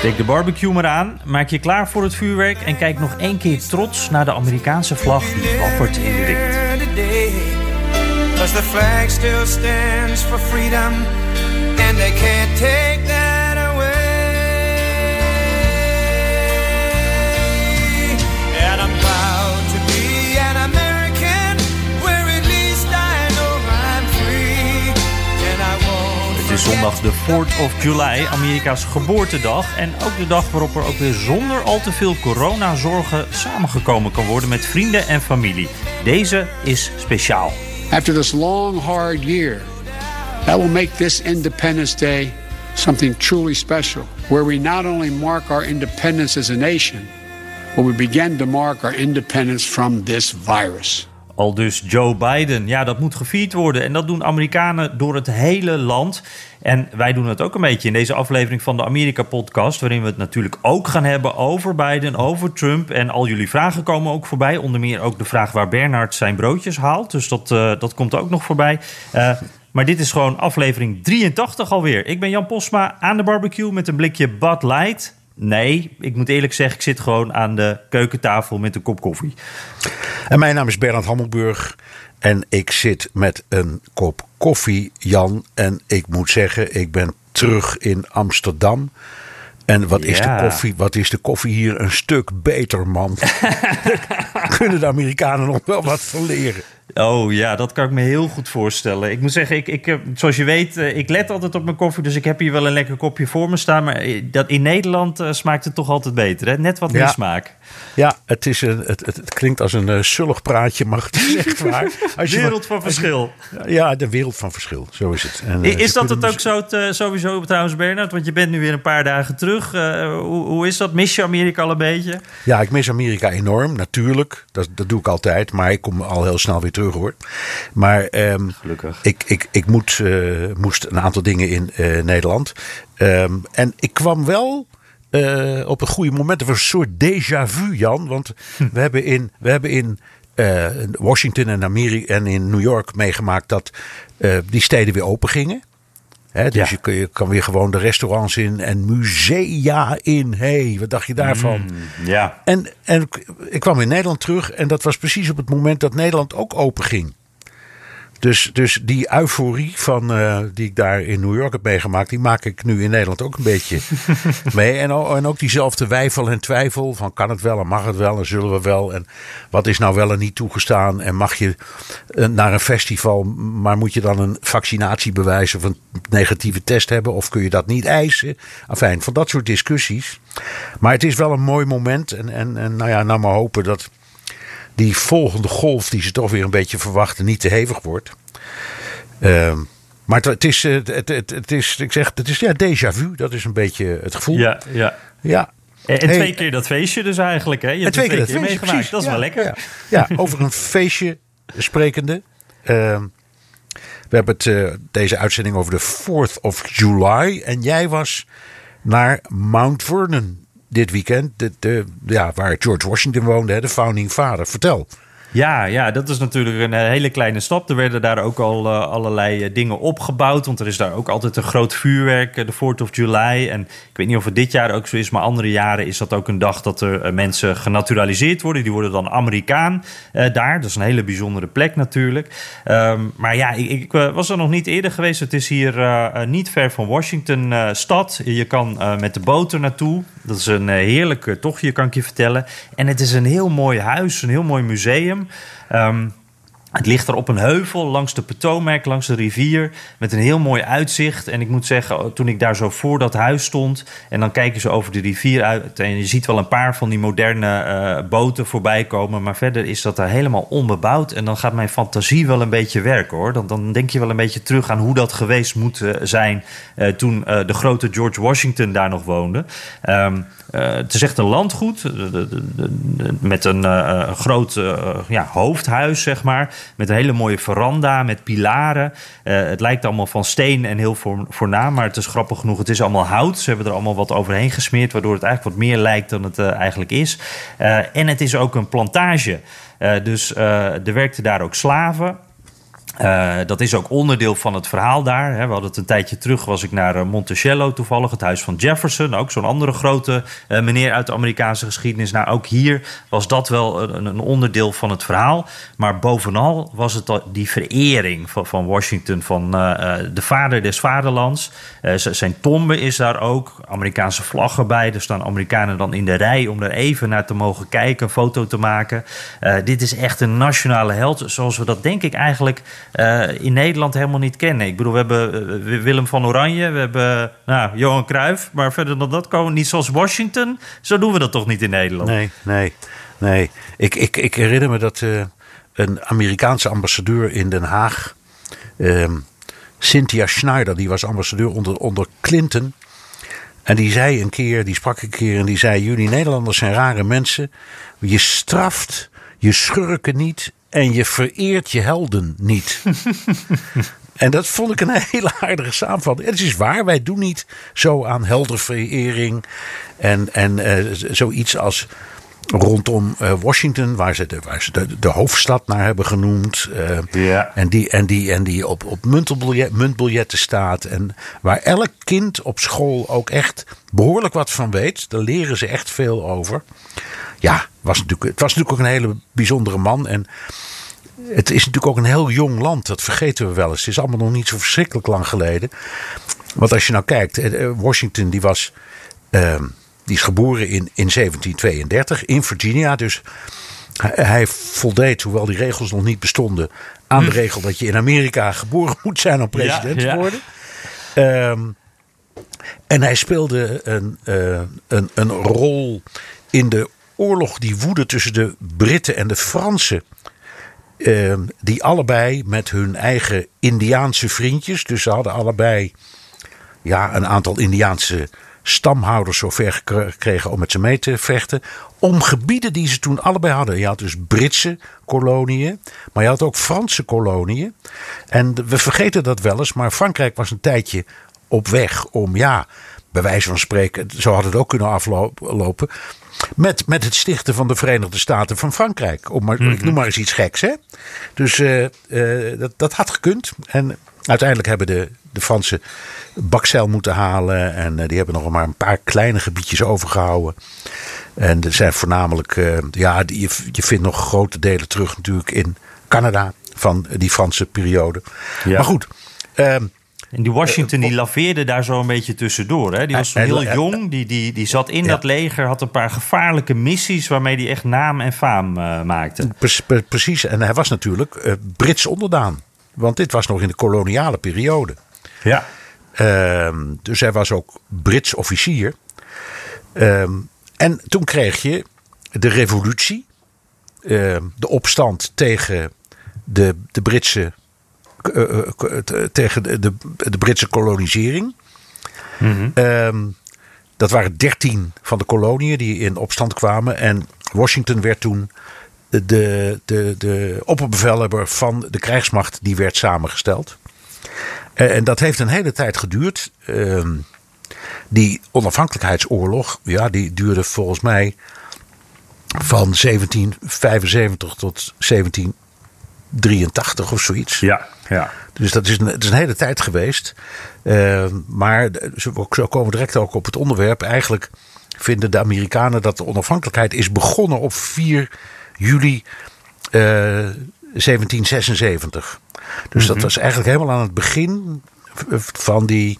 Steek de barbecue maar aan, maak je klaar voor het vuurwerk en kijk nog één keer trots naar de Amerikaanse vlag die wappert in de wind. Cause the flag still stands for freedom and they can't take zondag de 4th of July, Amerika's geboortedag. En ook de dag waarop er ook weer zonder al te veel coronazorgen samengekomen kan worden met vrienden en familie. Deze is speciaal. After this long, hard year, that will make this Independence Day something truly special, where we not only mark our independence as a nation, but we begin to mark our independence from this virus. Al dus Joe Biden. Ja, dat moet gevierd worden. En dat doen Amerikanen door het hele land. En wij doen het ook een beetje in deze aflevering van de Amerika-podcast... waarin we het natuurlijk ook gaan hebben over Biden, over Trump. En al jullie vragen komen ook voorbij. Onder meer ook de vraag waar Bernard zijn broodjes haalt. Dus dat, eh, dat komt ook nog voorbij. Eh, maar dit is gewoon aflevering 83 alweer. Ik ben Jan Posma aan de barbecue met een blikje Bud Light... Nee, ik moet eerlijk zeggen, ik zit gewoon aan de keukentafel met een kop koffie. En mijn naam is Bernard Hammelburg. En ik zit met een kop koffie, Jan. En ik moet zeggen, ik ben terug in Amsterdam. En wat, is de koffie, wat is de koffie hier een stuk beter, man. Daar kunnen de Amerikanen nog wel wat van leren. Oh ja, dat kan ik me heel goed voorstellen. Ik moet zeggen, ik, ik, eh, zoals je weet, eh, ik let altijd op mijn koffie. Dus ik heb hier wel een lekker kopje voor me staan. Maar eh, dat, in Nederland smaakt het toch altijd beter. Hè? Net wat meer Ja. smaak. Ja, het, is een, het, het, het klinkt als een uh, sullig praatje, maar het is echt waar. Als je Wereld van verschil. Ja, de wereld van verschil, zo is het. En, Is dat het ook zo te- sowieso trouwens, Bernard? Want je bent nu weer een paar dagen terug. Hoe, hoe is dat? Mis je Amerika al een beetje? Ja, ik mis Amerika enorm, natuurlijk. Dat, dat doe ik altijd. Maar ik kom al heel snel weer terug hoor. Maar ehm, Gelukkig. ik, ik, ik moet, eh, moest een aantal dingen in eh, Nederland. Ehm, en ik kwam wel eh, op een goede moment. Het was een soort déjà vu, Jan. Want we hebben in, we hebben in eh, Washington en, Amerika en in New York meegemaakt dat eh, die steden weer open gingen. Dus Ja. je, kun- je kan weer gewoon de restaurants in en musea in. hey, wat dacht je daarvan? Ja. En, en ik- ik kwam in Nederland terug en dat was precies op het moment dat Nederland ook open ging. Dus, dus die euforie van, eh, die ik daar in New York heb meegemaakt, die maak ik nu in Nederland ook een beetje mee. En, ook diezelfde wijfel en twijfel van kan het wel en mag het wel en zullen we wel. En wat is nou wel en niet toegestaan en mag je eh, naar een festival, maar moet je dan een vaccinatiebewijs of een negatieve test hebben of kun je dat niet eisen? Enfin, van dat soort discussies. Maar het is wel een mooi moment en, en, en nou ja, nou maar hopen dat die volgende golf die ze toch weer een beetje verwachten niet te hevig wordt. Ehm, maar het, is, eh, het, het, het is, ik zeg, het is ja, déjà vu. Dat is een beetje het gevoel. Ja, ja. ja. En, en Hey. twee keer dat feestje dus eigenlijk. Hè? Je En twee er keer dat feestje, meegemaakt. Dat is Ja, wel lekker. Ja, ja, over een feestje sprekende. Ehm, we hebben het, eh, deze uitzending over de 4th of July. En jij was naar Mount Vernon dit weekend. De, ja, waar George Washington woonde, hè, de founding father. Vertel. Ja, ja, dat is natuurlijk een eh, hele kleine stap. Er werden daar ook al eh, allerlei eh, dingen opgebouwd. Want er is daar ook altijd een groot vuurwerk, de 4th of July. En ik weet niet of het dit jaar ook zo is, maar andere jaren is dat ook een dag dat er mensen genaturaliseerd worden. Die worden dan Amerikaan daar. Dat is een hele bijzondere plek natuurlijk. Ehm, maar ja, ik, ik was er nog niet eerder geweest. Het is hier niet ver van Washington stad. Je kan met de boot er naartoe. Dat is een heerlijk eh, tochtje, kan ik je vertellen. En het is een heel mooi huis, een heel mooi museum. Um. Ähm, Het ligt er op een heuvel langs de Potomac, langs de rivier, met een heel mooi uitzicht. En ik moet zeggen, toen ik daar zo voor dat huis stond en dan kijk je zo over de rivier uit en je ziet wel een paar van die moderne uh, boten voorbij komen, maar verder is dat daar helemaal onbebouwd. En dan gaat mijn fantasie wel een beetje werken hoor. Dan, dan denk je wel een beetje terug aan hoe dat geweest moet zijn uh, toen de grote George Washington daar nog woonde. Um, het is echt een landgoed met een groot ja, hoofdhuis, zeg maar. Met een hele mooie veranda, met pilaren. Uh, het lijkt allemaal van steen en heel voornaam, maar het is grappig genoeg. Het is allemaal hout. Ze hebben er allemaal wat overheen gesmeerd, waardoor het eigenlijk wat meer lijkt dan het uh, eigenlijk is. Uh, en het is ook een plantage. dus er werkten daar ook slaven. Uh, dat is ook onderdeel van het verhaal daar. Hè. We hadden het een tijdje terug, was ik naar Monticello toevallig, het huis van Jefferson. Ook zo'n andere grote uh, meneer uit de Amerikaanse geschiedenis. Nou, ook hier was dat wel een, een onderdeel van het verhaal. Maar bovenal was het die verering van, van Washington, van de vader des vaderlands. zijn tombe is daar ook, Amerikaanse vlaggen bij. Er staan Amerikanen dan in de rij om er even naar te mogen kijken, een foto te maken. dit is echt een nationale held, zoals we dat denk ik eigenlijk uh, in Nederland helemaal niet kennen. Ik bedoel, we hebben uh, Willem van Oranje, we hebben nou, Johan Cruijff, maar verder dan dat komen niet zoals Washington. Zo doen we dat toch niet in Nederland? Nee, nee, nee. Ik, ik, ik herinner me dat uh, een Amerikaanse ambassadeur in Den Haag, ehm, Cynthia Schneider, die was ambassadeur onder, onder Clinton. En die zei een keer, die sprak een keer en die zei: Jullie Nederlanders zijn rare mensen. Je straft je schurken niet en je vereert je helden niet. en dat vond ik een hele aardige samenvatting. Het is waar, wij doen niet zo aan helderverering en, en uh, zoiets als rondom uh, Washington, waar ze, de, waar ze de, de, hoofdstad naar hebben genoemd. Uh, ja. En die, en die, en die op, op muntbiljet, muntbiljetten staat. En waar elk kind op school ook echt behoorlijk wat van weet. Daar leren ze echt veel over. Ja, was natuurlijk, het was natuurlijk ook een hele bijzondere man. En het is natuurlijk ook een heel jong land. Dat vergeten we wel eens. Het is allemaal nog niet zo verschrikkelijk lang geleden. Want als je nou kijkt, eh, Washington die was. Uh, die is geboren in, in 1732 in Virginia. Dus hij, voldeed, hoewel die regels nog niet bestonden, aan de regel dat je in Amerika geboren moet zijn om president ja, ja. te worden. Um, en hij speelde een, uh, een, een rol in de oorlog die woedde tussen de Britten en de Fransen. Uh, die allebei met hun eigen Indiaanse vriendjes. Dus ze hadden allebei ja, een aantal Indiaanse stamhouders zover gekregen om met ze mee te vechten. Om gebieden die ze toen allebei hadden. Je had dus Britse koloniën, maar je had ook Franse koloniën. En we vergeten dat wel eens, maar Frankrijk was een tijdje op weg om, ja, bij wijze van spreken, zo had het ook kunnen aflopen. Met, met het stichten van de Verenigde Staten van Frankrijk. Om maar, mm -hmm. Ik noem maar eens iets geks. Hè? Dus uh, uh, dat, dat had gekund. En uiteindelijk hebben de, de Fransen bakzeil moeten halen. En uh, die hebben nog maar een paar kleine gebiedjes overgehouden. En er zijn voornamelijk, ja, je, je vindt nog grote delen terug natuurlijk in Canada van die Franse periode. Ja. Maar goed. ehm, En die Washington die laveerde daar zo een beetje tussendoor. Hè? Die was heel jong, die, die, die zat in Ja. dat leger, had een paar gevaarlijke missies waarmee hij echt naam en faam eh, maakte. Pre- pre- precies. En hij was natuurlijk eh, Brits onderdaan. Want dit was nog in de koloniale periode. Ja. Ehm, dus hij was ook Brits officier. Ehm, en toen kreeg je de revolutie. ehm, de opstand tegen de, de Britse. eh, eh, eh, tegen de, de, de Britse kolonisering. Ehm, dat waren dertien van de koloniën die in opstand kwamen. En Washington werd toen de, de, de opperbevelhebber van de krijgsmacht die werd samengesteld. Eh, En dat heeft een hele tijd geduurd. Ehm, die onafhankelijkheidsoorlog, ja, die duurde volgens mij van 1775 tot 1783 of zoiets. Ja, ja. Dus dat is een, het is een hele tijd geweest. Eh, maar zo, zo komen we direct ook op het onderwerp. Eigenlijk vinden de Amerikanen dat de onafhankelijkheid is begonnen op 4 juli eh, 1776. Dus dat was eigenlijk helemaal aan het begin van die,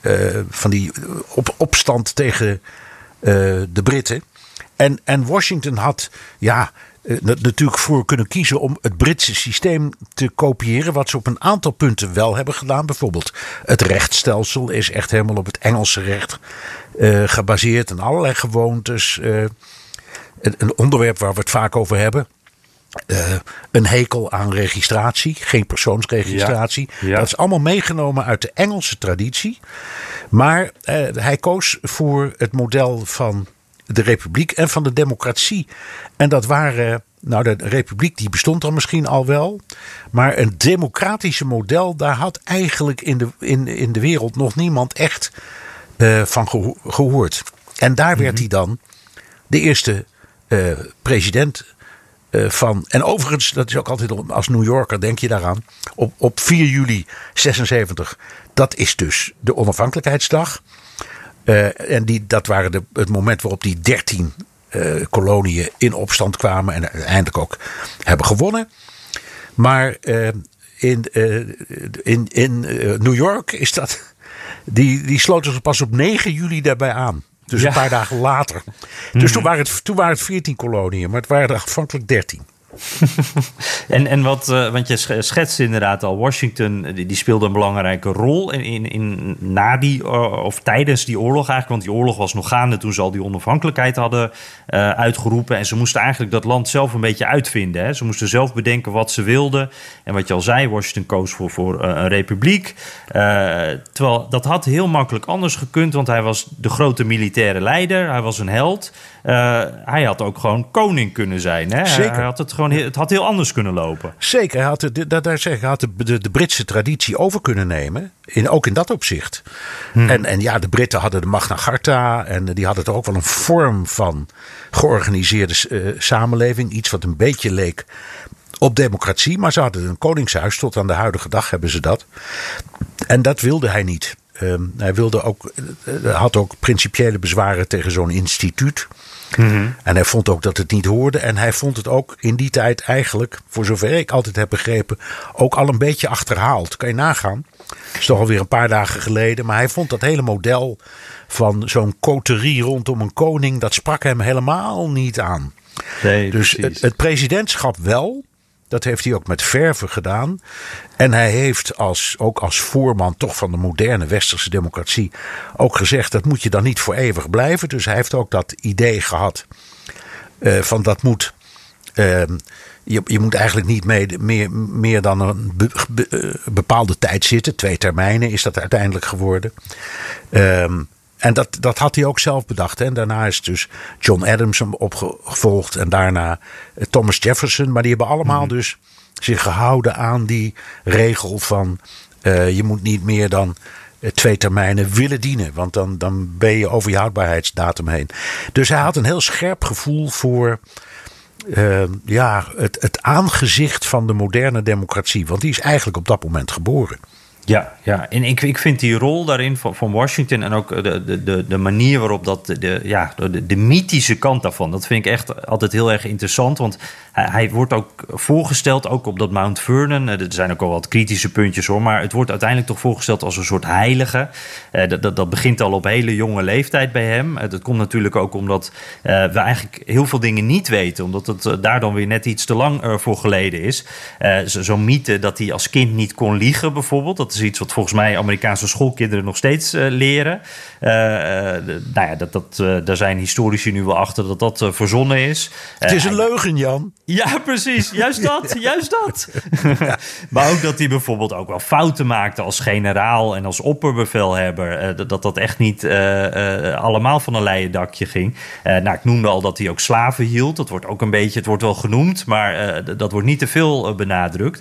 eh, van die op, opstand tegen eh, de Britten. En, en Washington had ja, eh, na- natuurlijk voor kunnen kiezen om het Britse systeem te kopiëren. Wat ze op een aantal punten wel hebben gedaan. Bijvoorbeeld het rechtsstelsel is echt helemaal op het Engelse recht eh, gebaseerd. En allerlei gewoontes. eh, een, onderwerp waar we het vaak over hebben. Eh, een hekel aan registratie, geen persoonsregistratie. Ja. Ja. Dat is allemaal meegenomen uit de Engelse traditie. Maar eh, hij koos voor het model van de republiek en van de democratie. En dat waren, nou de republiek die bestond dan misschien al wel. Maar een democratische model, daar had eigenlijk in de, in, in de wereld nog niemand echt eh, van geho- gehoord. En daar werd hij dan de eerste eh, president eh, van. En overigens, dat is ook altijd als New Yorker, denk je daaraan. Op, op 4 juli 76, dat is dus de onafhankelijkheidsdag. Eh, en die, dat waren de, het moment waarop die 13 eh, koloniën in opstand kwamen en uiteindelijk ook hebben gewonnen. Maar in, in, in New York is dat. Die, die sloten zich pas op 9 juli daarbij aan. Dus Ja. een paar dagen later. Dus toen, waren het, toen waren het 14 koloniën, maar het waren er afhankelijk 13. En, en wat, eh, want je sch- schetst inderdaad al, Washington eh, die, die speelde een belangrijke rol in, in, in na die, eh, of tijdens die oorlog eigenlijk. Want die oorlog was nog gaande toen ze al die onafhankelijkheid hadden uitgeroepen. En ze moesten eigenlijk dat land zelf een beetje uitvinden. Hè. Ze moesten zelf bedenken wat ze wilden. En wat je al zei, Washington koos voor, voor een republiek. Terwijl dat had heel makkelijk anders gekund, want hij was de grote militaire leider. Hij was een held. Eh, hij had ook gewoon koning kunnen zijn. Hè? Zeker. Hij had het, gewoon, het had heel anders kunnen lopen. Zeker, hij had, de, daar zeg, had de, de, de Britse traditie over kunnen nemen. In, ook in dat opzicht. En, en ja, de Britten hadden de Magna Carta. En die hadden toch ook wel een vorm van georganiseerde eh, samenleving. Iets wat een beetje leek op democratie. Maar ze hadden een koningshuis. Tot aan de huidige dag hebben ze dat. En dat wilde hij niet. Ehm, hij wilde ook, eh, had ook principiële bezwaren tegen zo'n instituut. En hij vond ook dat het niet hoorde. En hij vond het ook in die tijd eigenlijk, voor zover ik altijd heb begrepen, ook al een beetje achterhaald. Kan je nagaan. Dat is toch alweer een paar dagen geleden. Maar hij vond dat hele model van zo'n coterie rondom een koning, dat sprak hem helemaal niet aan. Nee, Dus het, het presidentschap wel. Dat heeft hij ook met verve gedaan. En hij heeft als, ook als voorman toch van de moderne westerse democratie ook gezegd dat moet je dan niet voor eeuwig blijven. Dus hij heeft ook dat idee gehad eh, van dat moet. eh, je, je moet eigenlijk niet mee, meer, meer dan een eh, bepaalde tijd zitten. Twee termijnen is dat uiteindelijk geworden. Ehm, en dat, dat had hij ook zelf bedacht. Hè. En daarna is dus John Adams hem opgevolgd. En daarna eh, Thomas Jefferson. Maar die hebben allemaal dus zich gehouden aan die regel van... eh, je moet niet meer dan eh, twee termijnen willen dienen. Want dan, dan ben je over je houdbaarheidsdatum heen. Dus hij had een heel scherp gevoel voor... ja, het, het aangezicht van de moderne democratie. Want die is eigenlijk op dat moment geboren. Ja, ja. en ik, ik vind die rol daarin van, van Washington en ook de, de, de, de manier waarop dat, de, ja, de, mythische kant daarvan, dat vind ik echt altijd heel erg interessant. Want hij, hij wordt ook voorgesteld, ook op dat Mount Vernon. Eh, Er zijn ook al wat kritische puntjes hoor, maar het wordt uiteindelijk toch voorgesteld als een soort heilige. Eh, dat, dat, begint al op hele jonge leeftijd bij hem. Eh, dat komt natuurlijk ook omdat eh, we eigenlijk heel veel dingen niet weten, omdat het eh, daar dan weer net iets te lang eh, voor geleden is. Eh, zo- Zo'n mythe dat hij als kind niet kon liegen bijvoorbeeld, dat iets wat volgens mij Amerikaanse schoolkinderen nog steeds eh, leren. De- nou ja, dat, dat, daar zijn historici nu wel achter dat dat verzonnen is. Het is een leugen, Jan. ja, precies. Juist dat. Juist dat. maar ook dat hij bijvoorbeeld ook wel fouten maakte als generaal en als opperbevelhebber. dat- dat echt niet allemaal van een leien dakje ging. Nou, ik noemde al dat hij ook slaven hield. Dat wordt ook een beetje, het wordt wel genoemd, maar dat wordt niet te veel benadrukt.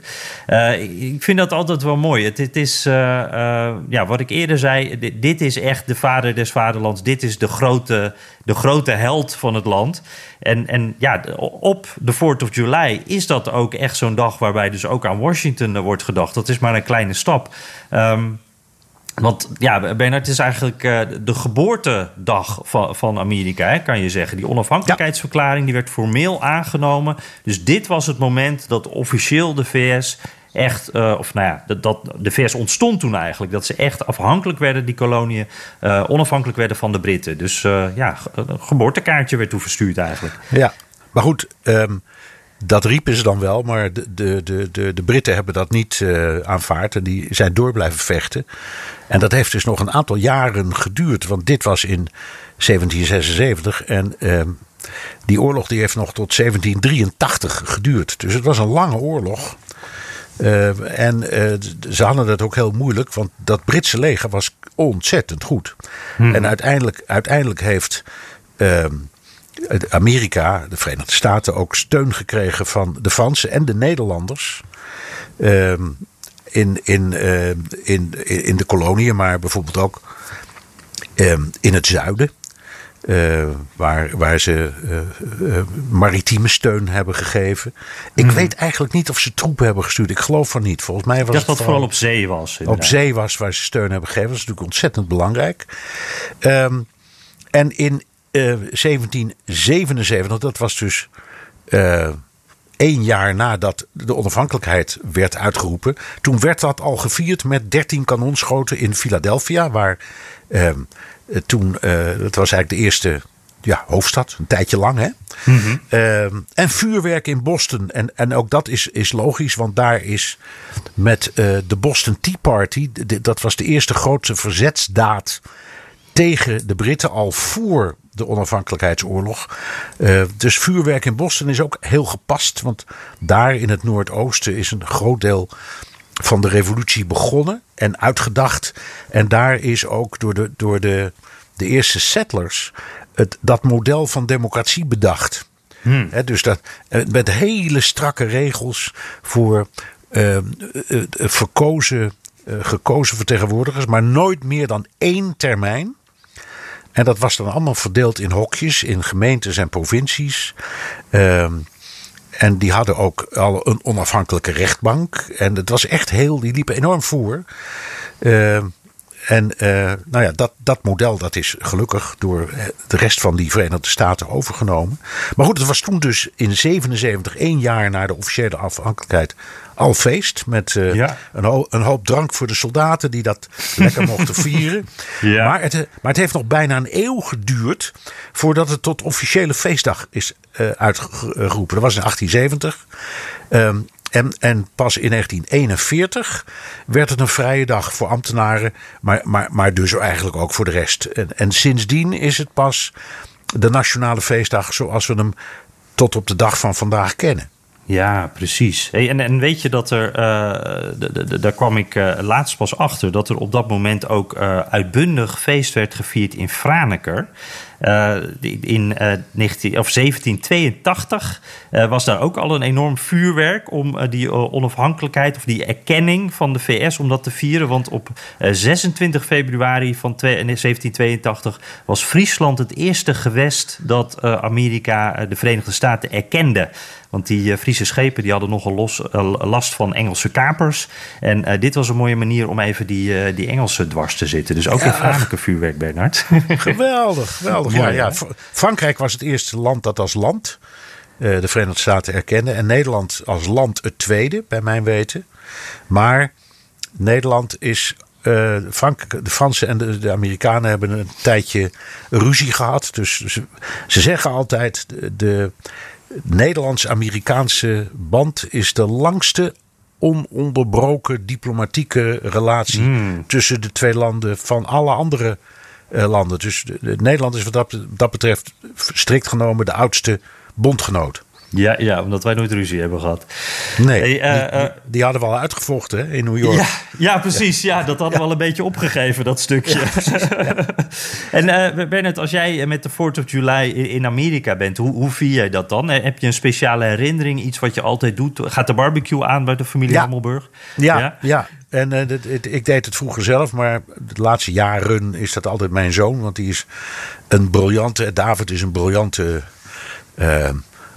Ik- vind dat altijd wel mooi. Het, het is, eh, eh, ja, wat ik eerder zei, dit, is echt de vader des vaderlands. Dit is de grote, de grote held van het land. En, en ja, op de 4th of July is dat ook echt zo'n dag waarbij dus ook aan Washington eh, wordt gedacht. Dat is maar een kleine stap. Ehm, want ja, Bernard, het is eigenlijk de geboortedag van, van Amerika, kan je zeggen. Die onafhankelijkheidsverklaring die werd formeel aangenomen. Dus dit was het moment dat officieel de VS echt, eh, of nou ja, dat, de VS ontstond toen eigenlijk. Dat ze echt afhankelijk werden, die koloniën, eh, onafhankelijk werden van de Britten. Dus eh, ja, een geboortekaartje werd toen verstuurd eigenlijk. Ja, maar goed, ehm, dat riepen ze dan wel, maar de, de, de, de, Britten hebben dat niet aanvaard en die zijn door blijven vechten. En dat heeft dus nog een aantal jaren geduurd, want dit was in 1776 en ehm, die oorlog die heeft nog tot 1783 geduurd. Dus het was een lange oorlog. Eh, en eh, ze hadden het ook heel moeilijk, want dat Britse leger was ontzettend goed. En uiteindelijk, uiteindelijk heeft ehm, Amerika, de Verenigde Staten, ook steun gekregen van de Fransen en de Nederlanders. ehm, in, in, eh, in, in de koloniën, maar bijvoorbeeld ook ehm, in het zuiden. Eh, waar, waar ze eh, eh, maritieme steun hebben gegeven. Ik weet eigenlijk niet of ze troepen hebben gestuurd. Ik geloof van niet. Volgens mij was dacht het dat vooral op zee was. op zee was waar ze steun hebben gegeven. Dat is natuurlijk ontzettend belangrijk. Ehm, en in eh, 1777, dat was dus één jaar nadat de onafhankelijkheid werd uitgeroepen. Toen werd dat al gevierd met 13 kanonschoten in Philadelphia. Waar ehm, eh, toen, eh, dat was eigenlijk de eerste ja, hoofdstad, een tijdje lang hè. Ehm, en vuurwerk in Boston. En, en ook dat is, is logisch, want daar is met eh, de Boston Tea Party, dat was de eerste grote verzetsdaad tegen de Britten al voor de onafhankelijkheidsoorlog. Eh, dus vuurwerk in Boston is ook heel gepast, want daar in het Noordoosten is een groot deel van de revolutie begonnen en uitgedacht. En daar is ook door de, door de, de eerste settlers het, dat model van democratie bedacht. Hè, dus dat, eh, met hele strakke regels voor eh, verkozen, gekozen vertegenwoordigers, maar nooit meer dan één termijn. En dat was dan allemaal verdeeld in hokjes, in gemeentes en provincies. Ehm, en die hadden ook al een onafhankelijke rechtbank. En het was echt heel, die liepen enorm voor. Ehm, en eh, nou ja, dat, dat model dat is gelukkig door eh, de rest van die Verenigde Staten overgenomen. Maar goed, het was toen dus in 77, één jaar na de officiële afhankelijkheid, al feest. Met eh, Ja. een, ho- een hoop drank voor de soldaten die dat lekker mochten vieren. Ja. Maar, het, maar het heeft nog bijna een eeuw geduurd voordat het tot officiële feestdag is uitgeroepen. Dat was in 1870. Ehm, en, pas in 1941 werd het een vrije dag voor ambtenaren, maar, maar, maar dus eigenlijk ook voor de rest. En, en sindsdien is het pas de nationale feestdag zoals we hem tot op de dag van vandaag kennen. Ja, precies. Hey, en, en weet je dat er, eh, daar kwam ik eh, laatst pas achter, dat er op dat moment ook eh, uitbundig feest werd gevierd in Franeker. Eh, in eh, 19, of 1782 eh, was daar ook al een enorm vuurwerk om eh, die eh, onafhankelijkheid of die erkenning van de VS om dat te vieren. Want op eh, 26 februari van twee- 1782 was Friesland het eerste gewest dat eh, Amerika eh, de Verenigde Staten erkende. Want die eh, Friese schepen die hadden nogal los, eh, last van Engelse kapers. En eh, dit was een mooie manier om even die, die Engelsen dwars te zitten. Dus ook in Franeker vuurwerk, Bernard. Geweldig, geweldig. Ja, ja. Frankrijk was het eerste land dat als land de Verenigde Staten erkende. En Nederland als land het tweede, bij mijn weten. Maar Nederland is. Frank, de Fransen en de, de Amerikanen hebben een tijdje ruzie gehad. Dus ze, ze zeggen altijd: de, de Nederlands-Amerikaanse band is de langste ononderbroken diplomatieke relatie tussen de twee landen van alle andere eh, landen. Dus de, de- Nederland is wat dat, dat betreft strikt genomen de oudste bondgenoot. Ja, ja, omdat wij nooit ruzie hebben gehad. Nee, Hey, eh, die, die, eh, die hadden we al uitgevochten hè, in New York. Ja, ja, precies. Ja, dat hadden we al een beetje opgegeven, dat stukje. en eh Bernard, als jij met de 4th of July in Amerika bent, hoe, hoe vier jij dat dan? Heb je een speciale herinnering, iets wat je altijd doet? Gaat de barbecue aan bij de familie. Hammelburg? Ja, ja. En dit- ik deed het vroeger zelf, maar de laatste jaren is dat altijd mijn zoon. Want die is een briljante, David is een briljante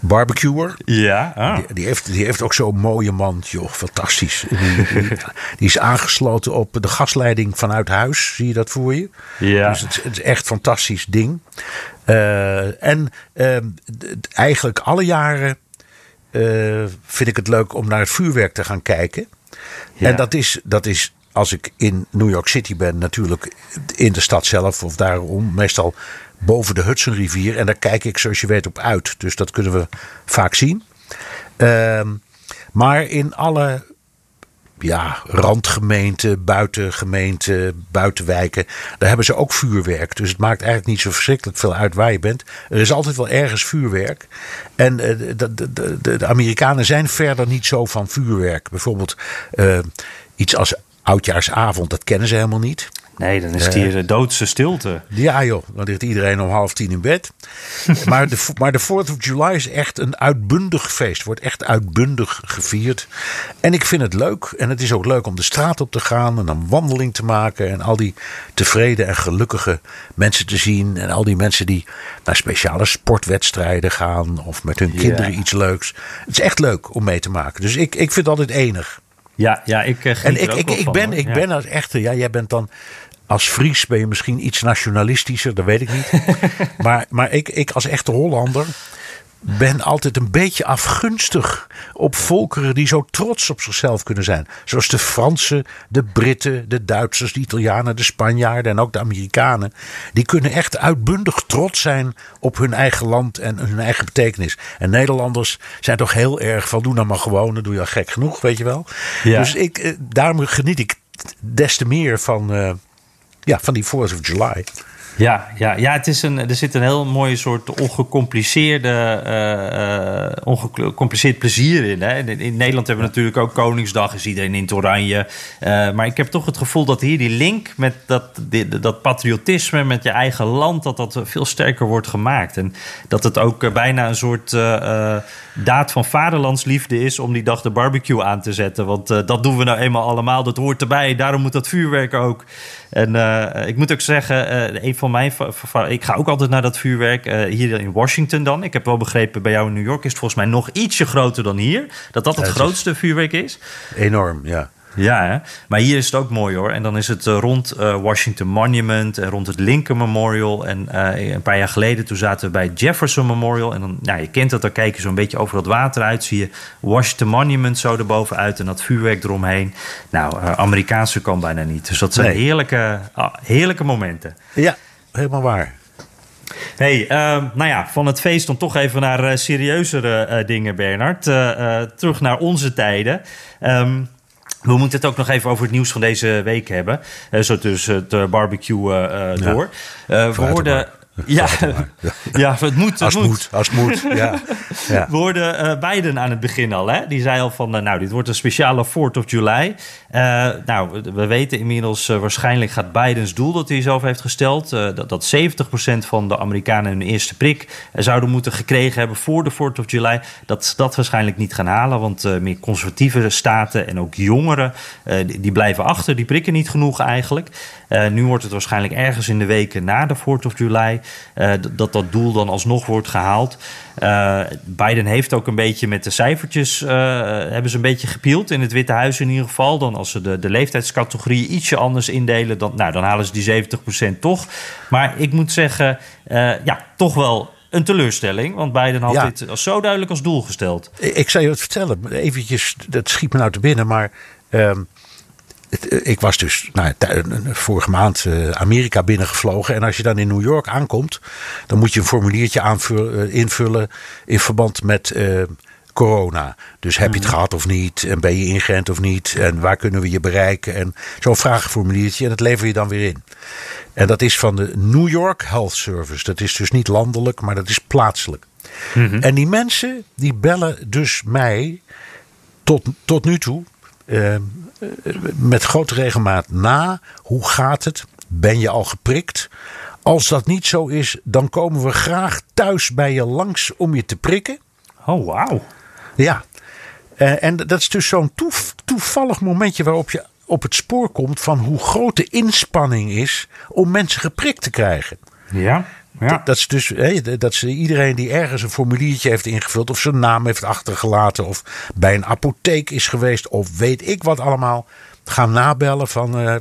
barbecuer. Ja, ah. Die, die, heeft, die heeft ook zo'n mooie man. Joh, fantastisch. Die, die- die is aangesloten op de gasleiding vanuit huis. Zie je dat voor je? Ja. Dus het, is- het is echt een fantastisch ding. Eh, en ehm, eigenlijk alle jaren eh, vind ik het leuk om naar het vuurwerk te gaan kijken. Ja. En dat is, dat is, als ik in New York City ben, natuurlijk in de stad zelf of daarom, meestal boven de Hudsonrivier. En daar kijk ik, zoals je weet, op uit. Dus dat kunnen we vaak zien. Ehm, maar in alle ja, randgemeenten, buitengemeenten, buitenwijken. Daar hebben ze ook vuurwerk. Dus het maakt eigenlijk niet zo verschrikkelijk veel uit waar je bent. Er is altijd wel ergens vuurwerk. En eh, de, de, de, de Amerikanen zijn verder niet zo van vuurwerk. Bijvoorbeeld eh, iets als oudjaarsavond, dat kennen ze helemaal niet. Nee, dan is het hier de doodse stilte. Ja joh, dan ligt iedereen om half tien in bed. maar, de, maar de 4th of July is echt een uitbundig feest. Wordt echt uitbundig gevierd. En ik vind het leuk. En het is ook leuk om de straat op te gaan en een wandeling te maken. En al die tevreden en gelukkige mensen te zien. En al die mensen die naar speciale sportwedstrijden gaan. Of met hun kinderen iets leuks. Het is echt leuk om mee te maken. Dus ik, ik vind het altijd enig. Ja, ja ik eh, En ik, ik, ik, ben, ik ben als echte, ja, jij bent dan als Fries ben je misschien iets nationalistischer, dat weet ik niet. maar maar ik, ik als echte Hollander ben altijd een beetje afgunstig op volkeren die zo trots op zichzelf kunnen zijn. Zoals de Fransen, de Britten, de Duitsers, de Italianen, de Spanjaarden en ook de Amerikanen. Die kunnen echt uitbundig trots zijn op hun eigen land en hun eigen betekenis. En Nederlanders zijn toch heel erg van doe nou maar gewoon, dan doe je al gek genoeg, weet je wel. Ja. Dus ik, eh, daarom geniet ik des te meer van, eh, ja, van die 4th of July. Ja, ja, ja het is een, er zit een heel mooie soort ongecompliceerde, eh, eh, ongecompliceerd plezier in, hè. in. In Nederland hebben we natuurlijk ook Koningsdag, is iedereen in het oranje. Eh, maar ik heb toch het gevoel dat hier die link met dat, die- dat patriotisme, met je eigen land, dat dat veel sterker wordt gemaakt. En dat het ook bijna een soort daad van vaderlandsliefde is om die dag de barbecue aan te zetten. Want dat doen we nou eenmaal allemaal, dat hoort erbij. Daarom moet dat vuurwerk ook. En eh, ik moet ook zeggen, eh, een van mijn. ik ga ook altijd naar dat vuurwerk. eh, hier in Washington dan. Ik heb wel begrepen, bij jou in New York is het volgens mij nog ietsje groter dan hier. Dat dat het grootste vuurwerk is. Enorm, ja. Ja, hè? maar hier is het ook mooi hoor. En dan is het eh, rond eh, Washington Monument en rond het Lincoln Memorial. En eh, een paar jaar geleden toen zaten we bij Jefferson Memorial. En dan, ja, je kent dat, dan kijk je zo'n beetje over dat water uit. Zie je Washington Monument zo erbovenuit en dat vuurwerk eromheen. Nou, eh, Amerikaanse kan bijna niet. Dus dat zijn Nee. heerlijke, ah, heerlijke momenten. Ja, helemaal waar. Hey, ehm, nou ja, van het feest dan toch even naar serieuzere dingen, Bernard. Terug naar onze tijden. Ehm, we moeten het ook nog even over het nieuws van deze week hebben. Eh, zo tussen het eh, barbecue eh, Ja. door. We hoorden... Ja, ja, het moet. Als Het het moet, als het moet. Ja. Ja. we hoorden Biden aan het begin al. Hè? Die zei al van, nou, dit wordt een speciale 4th of July. Eh, nou, we- we weten inmiddels, eh, waarschijnlijk gaat Bidens doel dat hij zelf heeft gesteld... eh, dat, dat 70% van de Amerikanen hun eerste prik zouden moeten gekregen hebben voor de 4th of July. Dat ze dat waarschijnlijk niet gaan halen, want meer conservatieve staten en ook jongeren... die, die blijven achter, die prikken niet genoeg eigenlijk. Nu wordt het waarschijnlijk ergens in de weken na de 4th of July... dat dat doel dan alsnog wordt gehaald. Eh, Biden heeft ook een beetje met de cijfertjes... eh, hebben ze een beetje gepield in het Witte Huis in ieder geval. Dan als ze de, de leeftijdscategorie ietsje anders indelen... Dan, nou, dan halen ze die 70% toch. Maar ik moet zeggen, eh, ja, toch wel een teleurstelling. Want Biden had Ja. dit als zo duidelijk als doel gesteld. Ik zou je wat vertellen. Eventjes, dat schiet me nou te binnen. Maar ehm, het, eh, ik was dus nou, tij- vorige maand eh, Amerika binnengevlogen. En als je dan in New York aankomt, dan moet je een formuliertje eh, invullen in verband met eh, corona. Dus heb je het gehad of niet? En ben je ingeënt of niet? En waar kunnen we je bereiken? En zo'n vragenformuliertje. En dat lever je dan weer in. En dat is van de New York Health Service. Dat is dus niet landelijk, maar dat is plaatselijk. En die mensen die bellen dus mij tot, tot nu toe eh, eh, met grote regelmaat na. Hoe gaat het? Ben je al geprikt? Als dat niet zo is, dan komen we graag thuis bij je langs om je te prikken. Oh, wauw. Ja. Eh, en dat is dus zo'n toef- toevallig momentje waarop je op het spoor komt van hoe groot de inspanning is om mensen geprikt te krijgen. Ja, ja. Dat, is dus dat ze iedereen die ergens een formuliertje heeft ingevuld, of zijn naam heeft achtergelaten, of bij een apotheek is geweest, of weet ik wat allemaal, gaan nabellen van eh,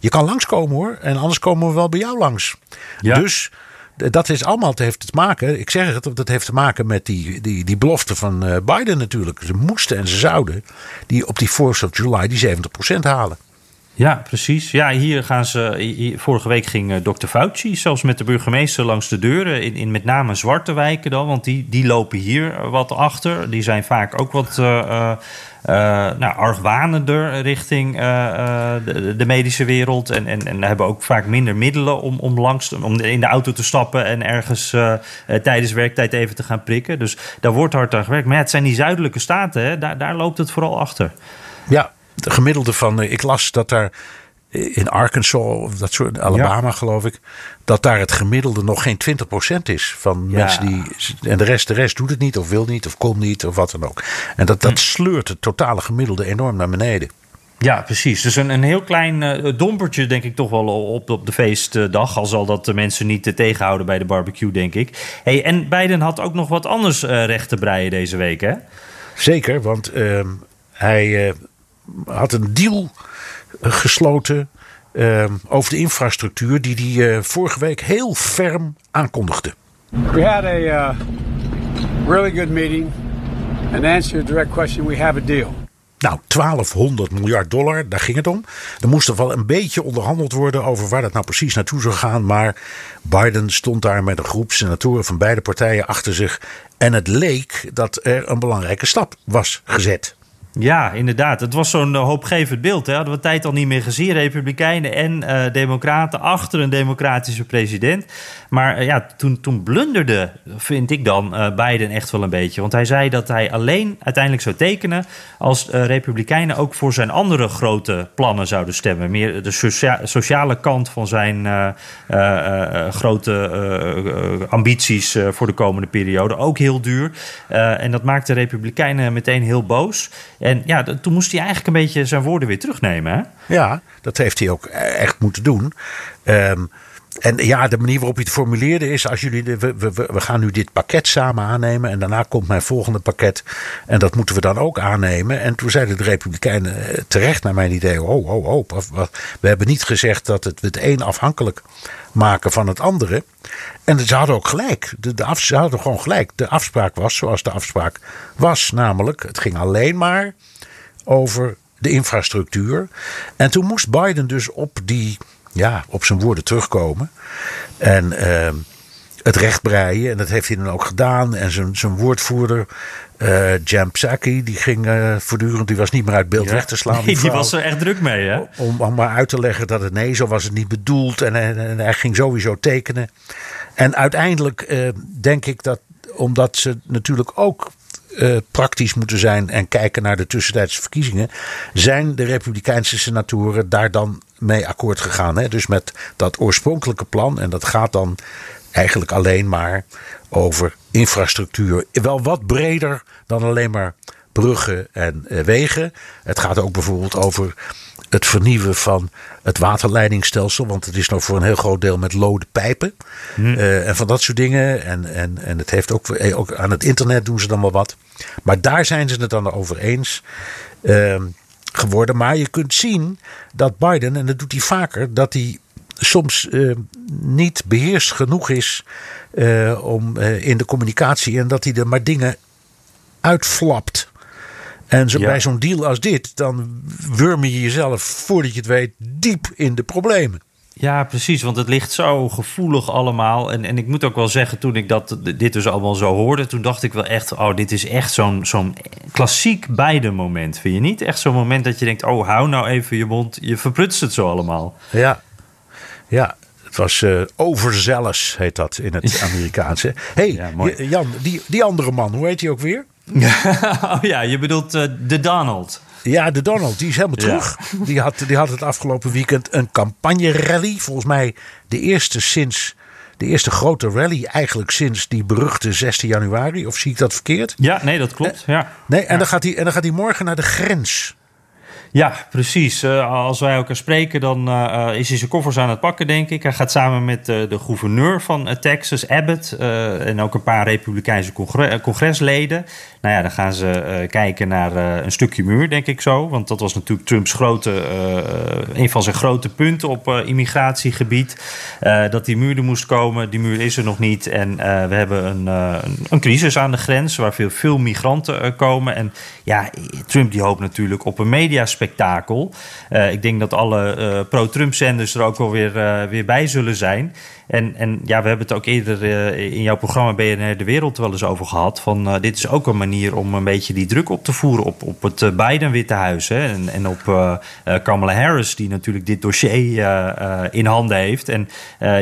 je kan langskomen hoor, en anders komen we wel bij jou langs. Ja. Dus dat is allemaal, het heeft te maken, ik zeg het, dat heeft te maken met die, die, die belofte van eh, Biden natuurlijk. Ze moesten en ze zouden die op die 4th of July die 70% halen. Ja, precies. Ja, hier gaan ze. hier- vorige week ging eh, Dr. Fauci zelfs met de burgemeester langs de deuren. In, in met name zwarte wijken dan. Want die, die lopen hier wat achter. Die zijn vaak ook wat. eh, eh, eh, nou, argwanender richting eh, eh, de, de medische wereld. En, en, en hebben ook vaak minder middelen om, om, langs, om in de auto te stappen en ergens eh, eh, tijdens werktijd even te gaan prikken. Dus daar wordt hard aan gewerkt. Maar het zijn die zuidelijke staten, hè? Daar, daar loopt het vooral achter. Ja, de gemiddelde van, eh, ik las dat daar in Arkansas, of dat soort, Alabama geloof ik, dat daar het gemiddelde nog geen 20% is van Ja. mensen die. En de rest, de rest doet het niet, of wil niet, of kon niet, of wat dan ook. En dat, Hm. dat sleurt het totale gemiddelde enorm naar beneden. Ja, precies. Dus een, een heel klein eh, dompertje, denk ik toch wel op, op de feestdag. Al zal dat de mensen niet eh, tegenhouden bij de barbecue, denk ik. Hey, en Biden had ook nog wat anders recht te breien deze week, hè? Zeker, want ehm, hij had een deal eh, gesloten ehm, over de infrastructuur die hij eh, vorige week heel ferm aankondigde. We had a uh, really good meeting. And answer your direct question, we have a deal. Nou, 1200 miljard dollar, daar ging het om. Er moest er wel een beetje onderhandeld worden over waar dat nou precies naartoe zou gaan. Maar Biden stond daar met een groep senatoren van beide partijen achter zich. En het leek dat er een belangrijke stap was gezet. Ja, inderdaad. Het was zo'n eh, hoopgevend beeld. Hè? Hadden we tijd al niet meer gezien. Republikeinen en eh, Democraten achter een democratische president. Maar eh, ja, toen, toen blunderde, vind ik dan, eh, Biden echt wel een beetje. Want hij zei dat hij alleen uiteindelijk zou tekenen... als Republikeinen ook voor zijn andere grote plannen zouden stemmen. Meer de socia- sociale kant van zijn grote ambities voor de komende periode. Ook heel duur. En dat maakte de Republikeinen meteen heel boos. En ja, toen moest hij eigenlijk een beetje zijn woorden weer terugnemen. Hè? Ja, dat heeft hij ook echt moeten doen. Ehm, en ja, de manier waarop hij het formuleerde is: als jullie de, we, we, we gaan nu dit pakket samen aannemen. En daarna komt mijn volgende pakket. En dat moeten we dan ook aannemen. En toen zeiden de Republikeinen eh, terecht, naar mijn idee: oh, oh, oh. We hebben niet gezegd dat het het een afhankelijk maken van het andere. En ze hadden ook gelijk. De, de af, ze hadden gewoon gelijk. De afspraak was zoals de afspraak was. Namelijk, het ging alleen maar over de infrastructuur. En toen moest Biden dus op, die, ja, op zijn woorden terugkomen. En ehm, het recht breien. En dat heeft hij dan ook gedaan. En zijn, zijn woordvoerder, eh Jan Psaki, die ging eh, voortdurend, die was niet meer uit beeld weg te slaan. Nee, die was er echt druk mee, hè? Om, om maar uit te leggen dat het nee, zo was het niet bedoeld. En, en, en hij ging sowieso tekenen. En uiteindelijk eh, denk ik dat, omdat ze natuurlijk ook eh, praktisch moeten zijn en kijken naar de tussentijdse verkiezingen, zijn de Republikeinse senatoren daar dan mee akkoord gegaan. Hè? Dus met dat oorspronkelijke plan. En dat gaat dan eigenlijk alleen maar over infrastructuur. Wel wat breder dan alleen maar bruggen en eh, wegen. Het gaat ook bijvoorbeeld over het vernieuwen van het waterleidingstelsel. Want het is nog voor een heel groot deel met lode pijpen. Eh, en van dat soort dingen. En, en, en het heeft ook, eh, ook aan het internet doen ze dan wel wat. Maar daar zijn ze het dan over eens. ehm, geworden. Maar je kunt zien dat Biden, en dat doet hij vaker, dat hij soms eh, niet beheerst genoeg is eh, om, in de communicatie. En dat hij er maar dingen uitflapt. En zo, Ja. bij zo'n deal als dit, dan wurm je jezelf, voordat je het weet, diep in de problemen. Ja, precies, want het ligt zo gevoelig allemaal. En, en ik moet ook wel zeggen, toen ik dat, dit dus allemaal zo hoorde... toen dacht ik wel echt, oh, dit is echt zo'n zo'n klassiek beide moment. Vind je niet? Echt zo'n moment dat je denkt, oh, hou nou even je mond. Je verprutst het zo allemaal. Ja, ja. Het was overzealous, heet dat in het Amerikaanse. Hé, hey, Ja, Jan, die, die andere man, hoe heet hij ook weer? oh ja, je bedoelt eh, de Donald. Ja, de Donald, die is helemaal Ja. terug. Die, had, die had het afgelopen weekend een campagne-rally. Volgens mij de eerste sinds. De eerste grote rally eigenlijk sinds die beruchte 16 januari. Of zie ik dat verkeerd? Ja, nee, dat klopt. Ja. Nee, en, dan gaat hij, en dan gaat hij morgen naar de grens. Ja, precies. Uh, als wij elkaar spreken, dan uh, is hij zijn koffers aan het pakken, denk ik. Hij gaat samen met de gouverneur van Texas, Abbott, en ook een paar Republikeinse congre congresleden. Nou ja, dan gaan ze kijken naar een stukje muur, denk ik zo. Want dat was natuurlijk Trumps grote, een van zijn grote punten op immigratiegebied. dat die muur er moest komen. Die muur is er nog niet. En we hebben een, een, crisis aan de grens waar veel, veel migranten komen. En ja, Trump die hoopt natuurlijk op een mediaspectakel. Uh, ik denk dat alle uh, pro-Trump-zenders er ook wel weer, uh, weer bij zullen zijn. En, en ja, we hebben het ook eerder in jouw programma BNR De Wereld wel eens over gehad. Van dit is ook een manier om een beetje die druk op te voeren op, op het Biden-Witte Huis. Hè, en, en op Kamala Harris, die natuurlijk dit dossier in handen heeft. En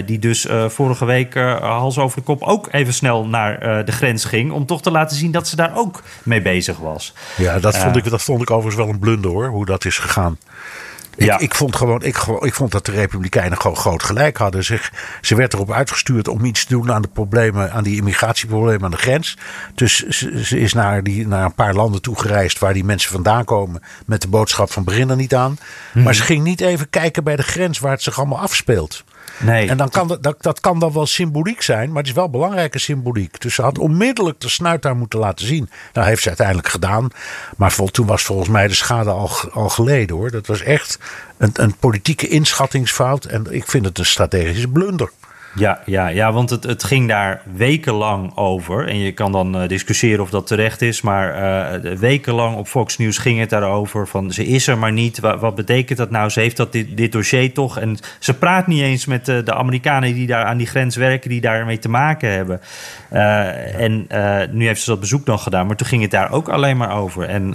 die dus vorige week hals over de kop ook even snel naar de grens ging. Om toch te laten zien dat ze daar ook mee bezig was. Ja, dat vond, ik, dat vond ik overigens wel een blunder hoor, hoe dat is gegaan. Ik, ja. ik, vond gewoon, ik, ik vond dat de Republikeinen gewoon groot gelijk hadden. Ze, ze werd erop uitgestuurd om iets te doen aan de problemen, aan die immigratieproblemen aan de grens. Dus ze, ze is naar, die, naar een paar landen toe gereisd waar die mensen vandaan komen. Met de boodschap van begin er niet aan. Maar ze ging niet even kijken bij de grens waar het zich allemaal afspeelt. Nee. En dan kan dat, dat, kan dan wel symboliek zijn, maar het is wel belangrijke symboliek. Dus ze had onmiddellijk de snuit daar moeten laten zien. Nou, heeft ze uiteindelijk gedaan. Maar vol, toen was volgens mij de schade al, al geleden hoor. Dat was echt een, een politieke inschattingsfout. En ik vind het een strategische blunder. Ja, ja, ja want het, het ging daar wekenlang over. En je kan dan uh, discussiëren of dat terecht is. Maar uh, wekenlang op Fox News ging het daarover. Van ze is er maar niet. Wat, wat betekent dat nou? Ze heeft dat dit, dit dossier toch. En ze praat niet eens met de, de Amerikanen die daar aan die grens werken. Die daarmee te maken hebben. En nu heeft ze dat bezoek dan gedaan. Maar toen ging het daar ook alleen maar over. En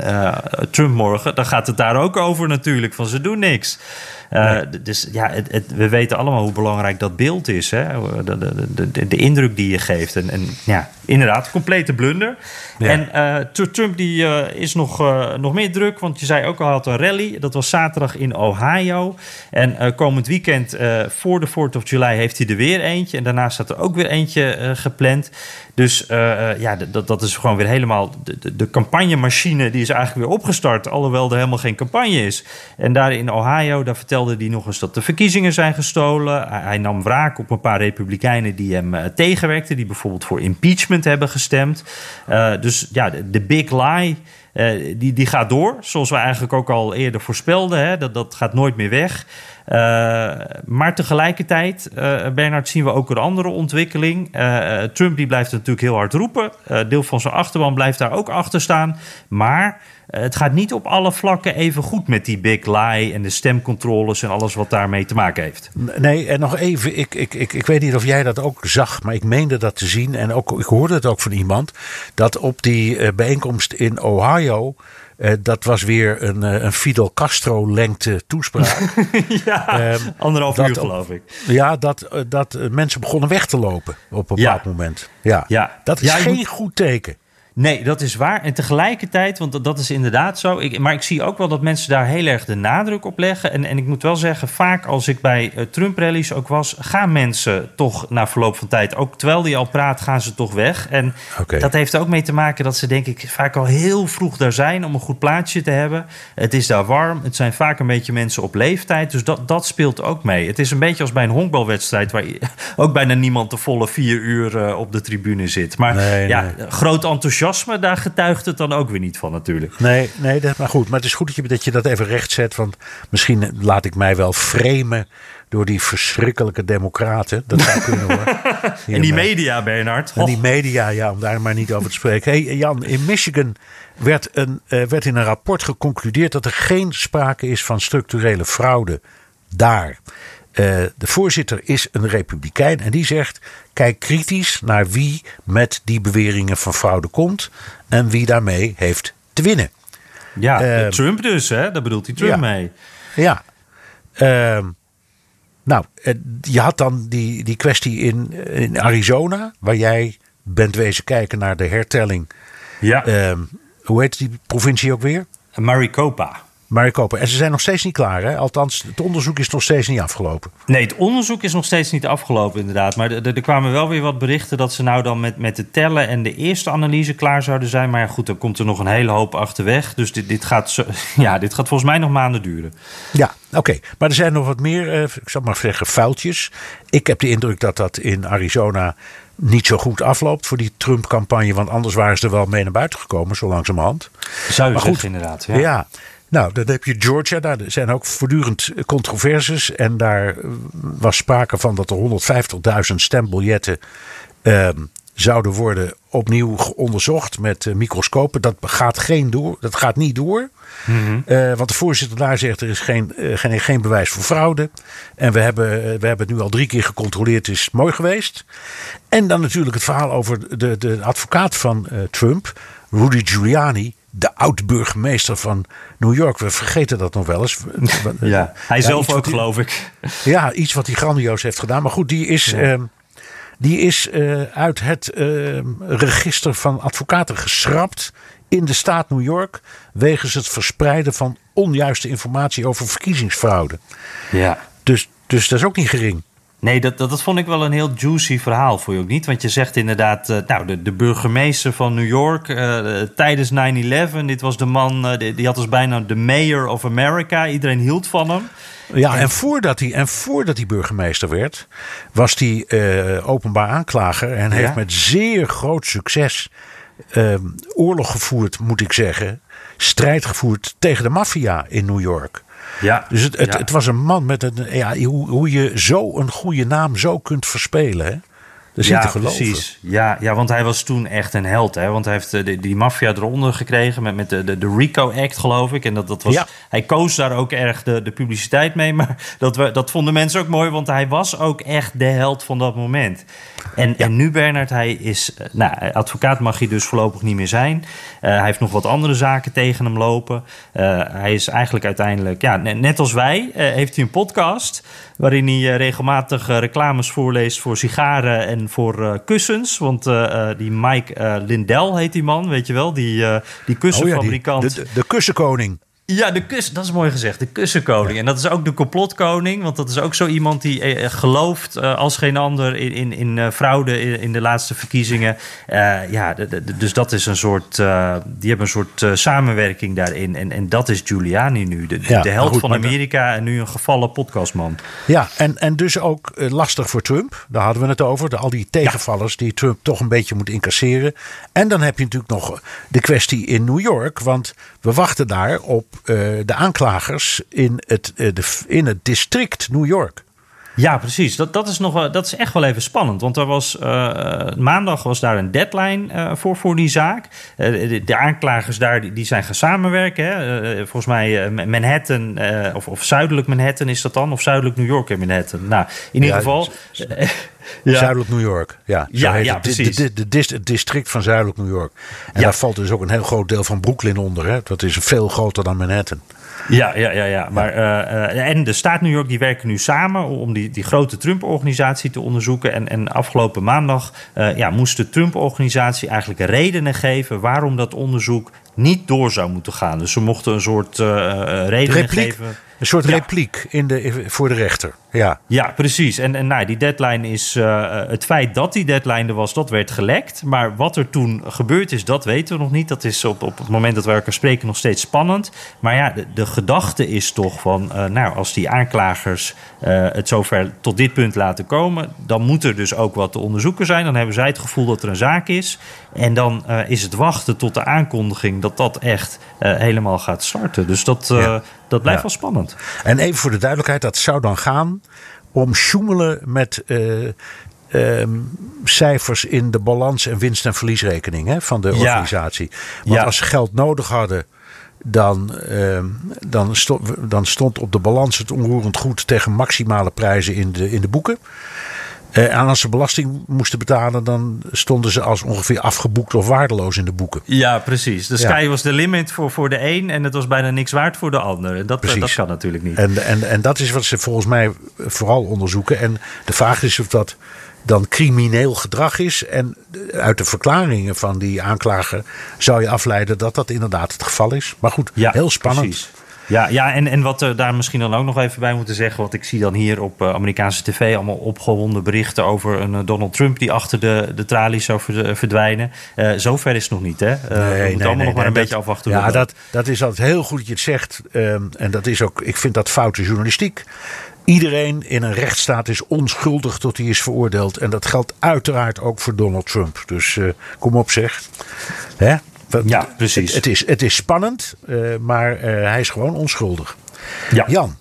Trump morgen, dan gaat het daar ook over natuurlijk. Van ze doen niks. Uh, dus ja, het, het, we weten allemaal hoe belangrijk dat beeld is. Hè? De, de, de, de indruk die je geeft. En, en ja, inderdaad, complete blunder. Ja. En uh, Trump die, uh, is nog, nog meer druk. Want je zei ook al, had een rally. Dat was zaterdag in Ohio. En komend weekend voor de 4th of July heeft hij er weer eentje. En daarna staat er ook weer eentje gepland. Dus ja, dat, dat is gewoon weer helemaal... De, de campagnemachine die is eigenlijk weer opgestart. Alhoewel er helemaal geen campagne is. En daar in Ohio, daar vertelde hij nog eens dat de verkiezingen zijn gestolen. Hij, nam wraak op een paar republikeinen die hem uh, tegenwerkten, die bijvoorbeeld voor impeachment hebben gestemd. Dus ja, de, de big lie. Uh, die, die gaat door, zoals we eigenlijk ook al eerder voorspelden. Hè? Dat, dat gaat nooit meer weg. Uh, maar tegelijkertijd, uh, Bernard, zien we ook een andere ontwikkeling. Trump die blijft natuurlijk heel hard roepen. deel van zijn achterban blijft daar ook achter staan. Maar het gaat niet op alle vlakken even goed met die big lie en de stemcontroles en alles wat daarmee te maken heeft. Nee, en nog even, ik, ik, ik, ik weet niet of jij dat ook zag, maar ik meende dat te zien. En ook, ik hoorde het ook van iemand, dat op die uh, bijeenkomst in Ohio. Uh, dat was weer een, uh, een Fidel Castro-lengte toespraak. ja, um, anderhalf uur geloof ik. Ja, dat, dat mensen begonnen weg te lopen op een bepaald ja. moment. Ja. ja. Dat is ja, geen moet... goed teken. Nee, dat is waar. En tegelijkertijd, want dat is inderdaad zo. Ik, maar ik zie ook wel dat mensen daar heel erg de nadruk op leggen. En, en ik moet wel zeggen, vaak als ik bij uh, Trump-rallies ook was, gaan mensen toch na verloop van tijd, ook terwijl die al praat, gaan ze toch weg. En okay. dat heeft ook mee te maken dat ze, denk ik, vaak al heel vroeg daar zijn om een goed plaatsje te hebben. Het is daar warm. Het zijn vaak een beetje mensen op leeftijd. Dus dat, dat speelt ook mee. Het is een beetje als bij een honkbalwedstrijd, waar ook bijna niemand de volle vier uur uh, op de tribune zit. Maar nee, ja, nee. groot enthousiasme daar getuigt het dan ook weer niet van natuurlijk. Nee, nee dat, maar goed. Maar het is goed dat je, dat je dat even recht zet. Want misschien laat ik mij wel framen door die verschrikkelijke democraten. Dat zou kunnen hoor. en die media, Bernard. En die media, ja, om daar maar niet over te spreken. hey, Jan, in Michigan werd, een, uh, werd in een rapport geconcludeerd dat er geen sprake is van structurele fraude daar. Uh, de voorzitter is een republikein en die zegt: kijk kritisch naar wie met die beweringen van fraude komt en wie daarmee heeft te winnen. Ja, uh, Trump dus, hè? Daar bedoelt hij Trump ja, mee. Ja. Uh, nou, je had dan die, die kwestie in, in Arizona, waar jij bent wezen kijken naar de hertelling. Ja. hoe heet die provincie ook weer? Maricopa. Maricopa. En ze zijn nog steeds niet klaar, hè? Althans, het onderzoek is nog steeds niet afgelopen. Nee, het onderzoek is nog steeds niet afgelopen, inderdaad. Maar er kwamen wel weer wat berichten dat ze nou dan met, met de tellen en de eerste analyse klaar zouden zijn. Maar ja, goed, dan komt er nog een hele hoop achterweg. Dus dit, dit, gaat, zo, ja, dit gaat volgens mij nog maanden duren. Ja, oké. Maar er zijn nog wat meer, eh, ik zal maar zeggen, foutjes. Ik heb de indruk dat dat in Arizona niet zo goed afloopt voor die Trump-campagne. Want anders waren ze er wel mee naar buiten gekomen, zo langzamerhand. Zou je Maar zeggen, inderdaad. Ja. Ja. Nou, dan heb je Georgia. Daar zijn ook voortdurend controversies. En daar was sprake van dat er 150.000 stembiljetten ehm, zouden worden opnieuw onderzocht met eh, microscopen. Dat gaat, geen door, dat gaat niet door. Eh, want de voorzitter daar zegt er is geen, eh, geen, geen bewijs voor fraude. En we hebben, we hebben het nu al drie keer gecontroleerd. Is mooi geweest. En dan natuurlijk het verhaal over de, de advocaat van Trump, Rudy Giuliani. De oud-burgemeester van New York. We vergeten dat nog wel eens. Ja. Hij Ja, zelf ook, geloof ik. Ja, iets wat hij grandioos heeft gedaan. Maar goed, die is, ehm, die is eh, uit het ehm, register van advocaten geschrapt in de staat New York. Wegens het verspreiden van onjuiste informatie over verkiezingsfraude. Ja. Dus, dus dat is ook niet gering. Nee, dat, dat, dat vond ik wel een heel juicy verhaal voor je ook niet. Want je zegt inderdaad, eh, nou, de, de burgemeester van New York eh, tijdens 9-11, dit was de man, eh, die, die had dus bijna de mayor of America. Iedereen hield van hem. Ja, en voordat hij, en voordat hij burgemeester werd, was hij openbaar aanklager. En heeft met zeer groot succes ehm, oorlog gevoerd, moet ik zeggen. Strijd gevoerd tegen de maffia in New York. Ja, Dus het, het, ja. het was een man met een. Ja, hoe, hoe je zo een goede naam zo kunt verspelen. Hè? Dat is niet te geloven. precies. Ja, ja, want hij was toen echt een held. Hè? Want hij heeft eh, die, die maffia eronder gekregen met, met de, de, de RICO Act, geloof ik. En dat, dat was, Ja. hij koos daar ook erg de, de publiciteit mee. Maar dat, we, dat vonden mensen ook mooi, want hij was ook echt de held van dat moment. En, en nu, Bernard, hij is... eh, Nou, advocaat mag hij dus voorlopig niet meer zijn. Eh, hij heeft nog wat andere zaken tegen hem lopen. Hij is eigenlijk uiteindelijk... Ja, ne- net als wij heeft hij een podcast... waarin hij regelmatig reclames voorleest voor sigaren en voor eh, kussens. Want eh, eh, die Mike Lindell heet die man, weet je wel? Die, eh, die Oh ja, die, kussenfabrikant. de, de, de kussenkoning. Ja, de kus, dat is mooi gezegd. De kussenkoning. En dat is ook de complotkoning. Want dat is ook zo iemand die eh, gelooft eh, als geen ander in, in, in eh, fraude in, in de laatste verkiezingen. Eh, ja, de- de- dus dat is een soort. eh, die hebben een soort eh, samenwerking daarin. En, en dat is Giuliani nu. De, Ja, de held goed, van Amerika en nu een gevallen podcastman. Ja, en, en dus ook eh, lastig voor Trump. Daar hadden we het over. De, al die tegenvallers die Trump toch een beetje moet incasseren. En dan heb je natuurlijk nog de kwestie in New York. Want we wachten daar op eh, de aanklagers in het, eh, de, in het district New York. Ja, precies. Dat, dat, is nog wel, dat is echt wel even spannend. Want er was, eh, maandag was daar een deadline eh, voor, voor die zaak. Eh, de, de aanklagers daar die, die zijn gaan samenwerken. Hè. Eh, volgens mij eh, Manhattan, eh, of, of zuidelijk Manhattan is dat dan? Of zuidelijk New York en Manhattan? Nou, in ieder Ja, geval... eh, ja. Zuidelijk New York. Ja, zo Ja, heet ja, het. Precies. de- de- de- het district van Zuidelijk New York. En daar valt dus ook een heel groot deel van Brooklyn onder. Hè? Dat is veel groter dan Manhattan. Ja, ja, ja, ja. Maar, eh, eh, en de staat New York die werken nu samen om die, die grote Trump-organisatie te onderzoeken. En, en afgelopen maandag eh, ja, moest de Trump-organisatie eigenlijk redenen geven waarom dat onderzoek niet door zou moeten gaan. Dus ze mochten een soort eh, redenen Repliek. geven. Een soort repliek in de, voor de rechter. Ja. Ja, precies. En, en nou, die deadline is. eh, het feit dat die deadline er was, dat werd gelekt. Maar wat er toen gebeurd is, dat weten we nog niet. Dat is op, op het moment dat we elkaar spreken nog steeds spannend. Maar ja, de, de gedachte is toch van. eh, nou, als die aanklagers eh, het zover tot dit punt laten komen. dan moet er dus ook wat te onderzoeken zijn. Dan hebben zij het gevoel dat er een zaak is. En dan eh, is het wachten tot de aankondiging dat dat echt eh, helemaal gaat starten. Dus dat, eh, Ja. dat blijft Ja. wel spannend. En even voor de duidelijkheid, dat zou dan gaan om sjoemelen met eh, ehm, cijfers in de balans- en winst- en verliesrekening hè, van de Ja. organisatie. Want Ja. als ze geld nodig hadden, dan, ehm, dan, stond, dan stond op de balans het onroerend goed tegen maximale prijzen in de, in de boeken. Eh, en als ze belasting moesten betalen, dan stonden ze als ongeveer afgeboekt of waardeloos in de boeken. Ja, precies. De Ja. sky was de limit voor, voor de een en het was bijna niks waard voor de ander. En dat, eh, Precies. dat kan natuurlijk niet. En, en, en dat is wat ze volgens mij vooral onderzoeken. En de vraag is of dat dan crimineel gedrag is. En uit de verklaringen van die aanklager zou je afleiden dat dat inderdaad het geval is. Maar goed, ja, heel spannend. precies. Ja, ja en, en wat we daar misschien dan ook nog even bij moeten zeggen... wat ik zie dan hier op eh, Amerikaanse tv... allemaal opgewonden berichten over een eh, Donald Trump... die achter de, de tralies zou ver- verdwijnen. Eh zover is het nog niet, hè? Eh, we moeten allemaal nog maar een dat- beetje afwachten. Ja, het dat, dat is altijd heel goed dat je het zegt. ehm, en dat is ook, ik vind dat foute journalistiek. Iedereen in een rechtsstaat is onschuldig tot hij is veroordeeld. En dat geldt uiteraard ook voor Donald Trump. Dus kom op zeg. Hè? Ja, precies. Het, het, is, het is spannend, eh, maar eh, hij is gewoon onschuldig. Ja. Jan,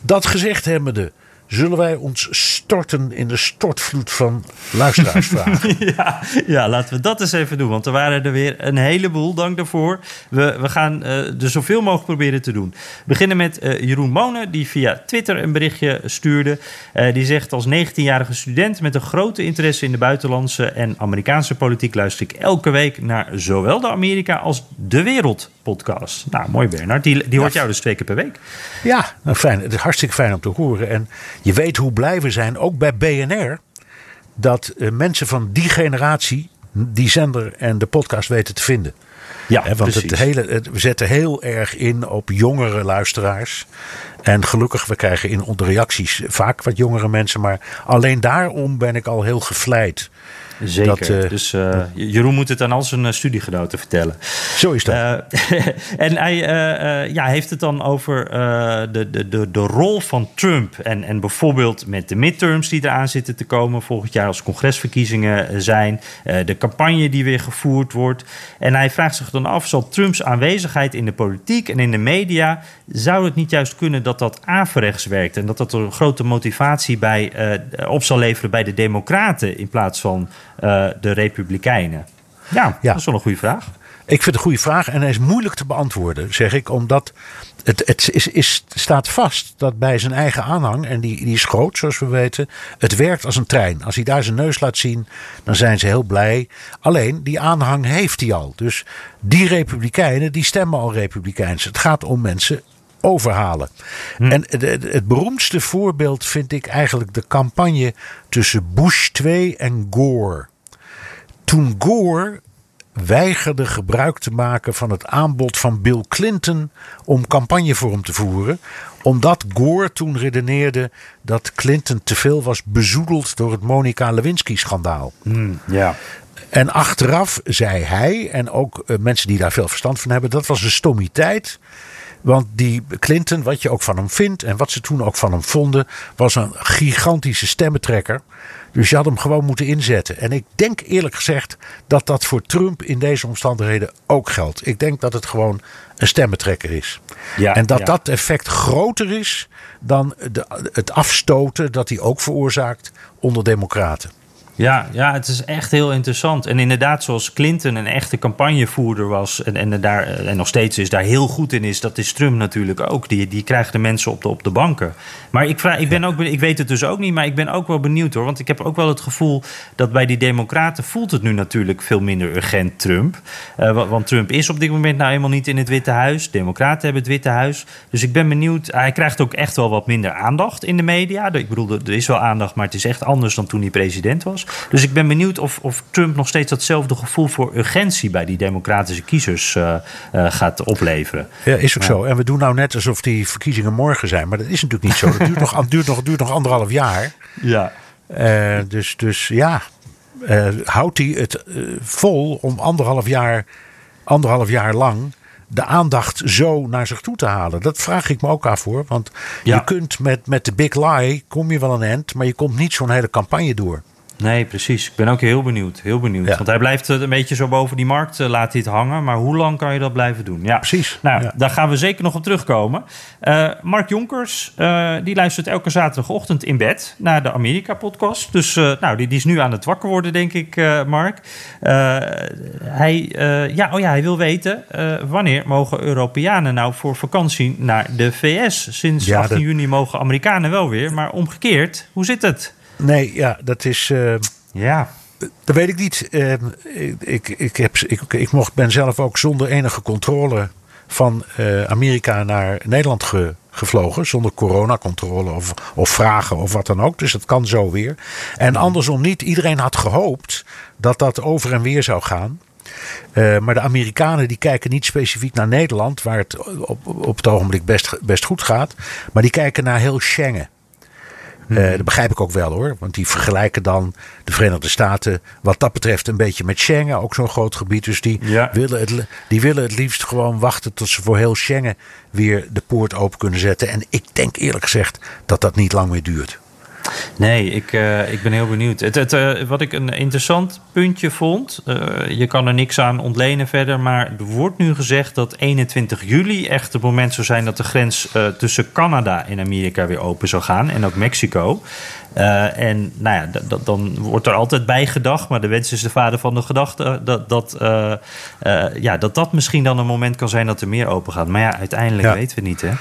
dat gezegd hebbende, zullen wij ons storten in de stortvloed van luisteraarsvragen? Ja, ja, laten we dat eens even doen. Want er waren er weer een heleboel. Dank daarvoor. We, we gaan eh, er zoveel mogelijk proberen te doen. We beginnen met eh, Jeroen Monen, die via Twitter een berichtje stuurde. Eh, die zegt: Als 19-jarige student met een grote interesse in de buitenlandse en Amerikaanse politiek luister ik elke week naar zowel de Amerika als de Wereld podcast. Nou, mooi Bernard. Die, die hoort jou dus twee keer per week. Ja, nou fijn. Het is hartstikke fijn om te horen. En je weet hoe blij we zijn, ook bij BNR, dat eh, mensen van die generatie die zender en de podcast weten te vinden. Ja, want het hele, het- we zetten heel erg in op jongere luisteraars. En gelukkig, we krijgen in de reacties vaak wat jongere mensen. Maar alleen daarom ben ik al heel gevleid. Zeker. dat, eh, dus eh, Jeroen moet het aan al zijn eh, studiegenoten vertellen. Zo is dat. En hij ja, heeft het dan over de, de, de, de rol van Trump. En, en bijvoorbeeld met de midterms die eraan zitten te komen volgend jaar als congresverkiezingen zijn. de campagne die weer gevoerd wordt. En hij vraagt zich dan af, zal Trumps aanwezigheid in de politiek en in de media... zou het niet juist kunnen dat dat averechts werkt? En dat dat er een grote motivatie bij, op zal leveren bij de democraten... in plaats van de republikeinen? Ja, Ja. dat is wel een goede vraag. Ik vind het een goede vraag en hij is moeilijk te beantwoorden, zeg ik. Omdat het, het is, is, staat vast dat bij zijn eigen aanhang, en die, die is groot zoals we weten, het werkt als een trein. Als hij daar zijn neus laat zien, dan zijn ze heel blij. Alleen, die aanhang heeft hij al. Dus die republikeinen, die stemmen al republikeins. Het gaat om mensen overhalen. En het, het, het beroemdste voorbeeld vind ik eigenlijk de campagne tussen Bush 2 en Gore. Toen Gore weigerde gebruik te maken van het aanbod van Bill Clinton om campagne voor hem te voeren. Omdat Gore toen redeneerde dat Clinton te veel was bezoedeld door het Monica Lewinsky-schandaal. Ja. En achteraf zei hij, en ook eh, mensen die daar veel verstand van hebben, dat was een stomiteit. Want die Clinton, wat je ook van hem vindt en wat ze toen ook van hem vonden, was een gigantische stemmentrekker. Dus je had hem gewoon moeten inzetten. En ik denk eerlijk gezegd dat dat voor Trump in deze omstandigheden ook geldt. Ik denk dat het gewoon een stemmentrekker is. Ja, en dat ja. dat effect groter is dan de, het afstoten dat hij ook veroorzaakt onder democraten. Ja, ja, het is echt heel interessant. En inderdaad, zoals Clinton een echte campagnevoerder was... en, en, daar, en nog steeds is, daar heel goed in is... dat is Trump natuurlijk ook. Die, die krijgt de mensen op de, op de banken. Maar ik, vraag, ik, ben ook, ik weet het dus ook niet, maar ik ben ook wel benieuwd hoor. Want ik heb ook wel het gevoel dat bij die democraten... voelt het nu natuurlijk veel minder urgent Trump. Eh, wa- want Trump is op dit moment nou eenmaal niet in het Witte Huis. Democraten hebben het Witte Huis. Dus ik ben benieuwd. Hij krijgt ook echt wel wat minder aandacht in de media. Ik bedoel, er is wel aandacht, maar het is echt anders dan toen hij president was. Dus ik ben benieuwd of, of Trump nog steeds datzelfde gevoel voor urgentie bij die democratische kiezers eh, eh, gaat opleveren. Ja, is ook zo. En we doen nou net alsof die verkiezingen morgen zijn. Maar dat is natuurlijk niet zo. Dat duurt nog, duurt nog, duurt nog anderhalf jaar. Ja. Eh, dus, dus ja, eh, houdt hij het vol om anderhalf jaar, anderhalf jaar lang de aandacht zo naar zich toe te halen? Dat vraag ik me ook af hoor. Want Ja. je kunt met, met de big lie, kom je wel een end, maar je komt niet zo'n hele campagne door. Nee, precies. Ik ben ook heel benieuwd. Heel benieuwd. Ja. Want hij blijft eh, een beetje zo boven die markt, eh, laat hij het hangen. Maar hoe lang kan je dat blijven doen? Ja, Precies. Nou, Ja. daar gaan we zeker nog op terugkomen. Eh, Mark Jonkers, die luistert elke zaterdagochtend in bed naar de Amerika-podcast. Dus nou, die, die is nu aan het wakker worden, denk ik, Mark. Hij, ja, oh ja, hij wil weten, wanneer mogen Europeanen nou voor vakantie naar de VS? Sinds Ja, 18 dat- juni mogen Amerikanen wel weer, maar omgekeerd, hoe zit het? Nee, ja, dat is. eh, Ja, Dat weet ik niet. Eh, ik, ik, heb, ik, ik mocht, ben zelf ook zonder enige controle van eh, Amerika naar Nederland ge- gevlogen. Zonder coronacontrole of, of vragen of wat dan ook. Dus dat kan zo weer. En andersom niet. Iedereen had gehoopt dat dat over en weer zou gaan. Eh, maar de Amerikanen die kijken niet specifiek naar Nederland, waar het op, op het ogenblik best, best goed gaat. Maar die kijken naar heel Schengen. Eh, dat begrijp ik ook wel hoor. Want die vergelijken dan de Verenigde Staten wat dat betreft een beetje met Schengen. Ook zo'n groot gebied. Dus die, Ja. willen het, die willen het liefst gewoon wachten tot ze voor heel Schengen weer de poort open kunnen zetten. En ik denk eerlijk gezegd dat dat niet lang meer duurt. Nee, ik, eh, ik ben heel benieuwd. Het, het, eh, wat ik een interessant puntje vond, eh, je kan er niks aan ontlenen verder, maar er wordt nu gezegd dat 21 juli echt het moment zou zijn dat de grens tussen Canada en Amerika weer open zou gaan en ook Mexico. En nou ja, dan wordt er altijd bij gedacht, maar de wens is de vader van de gedachte, dat dat, ja, dat dat misschien dan een moment kan zijn dat er meer open gaat. Maar ja, uiteindelijk Ja. weten we het niet, hè?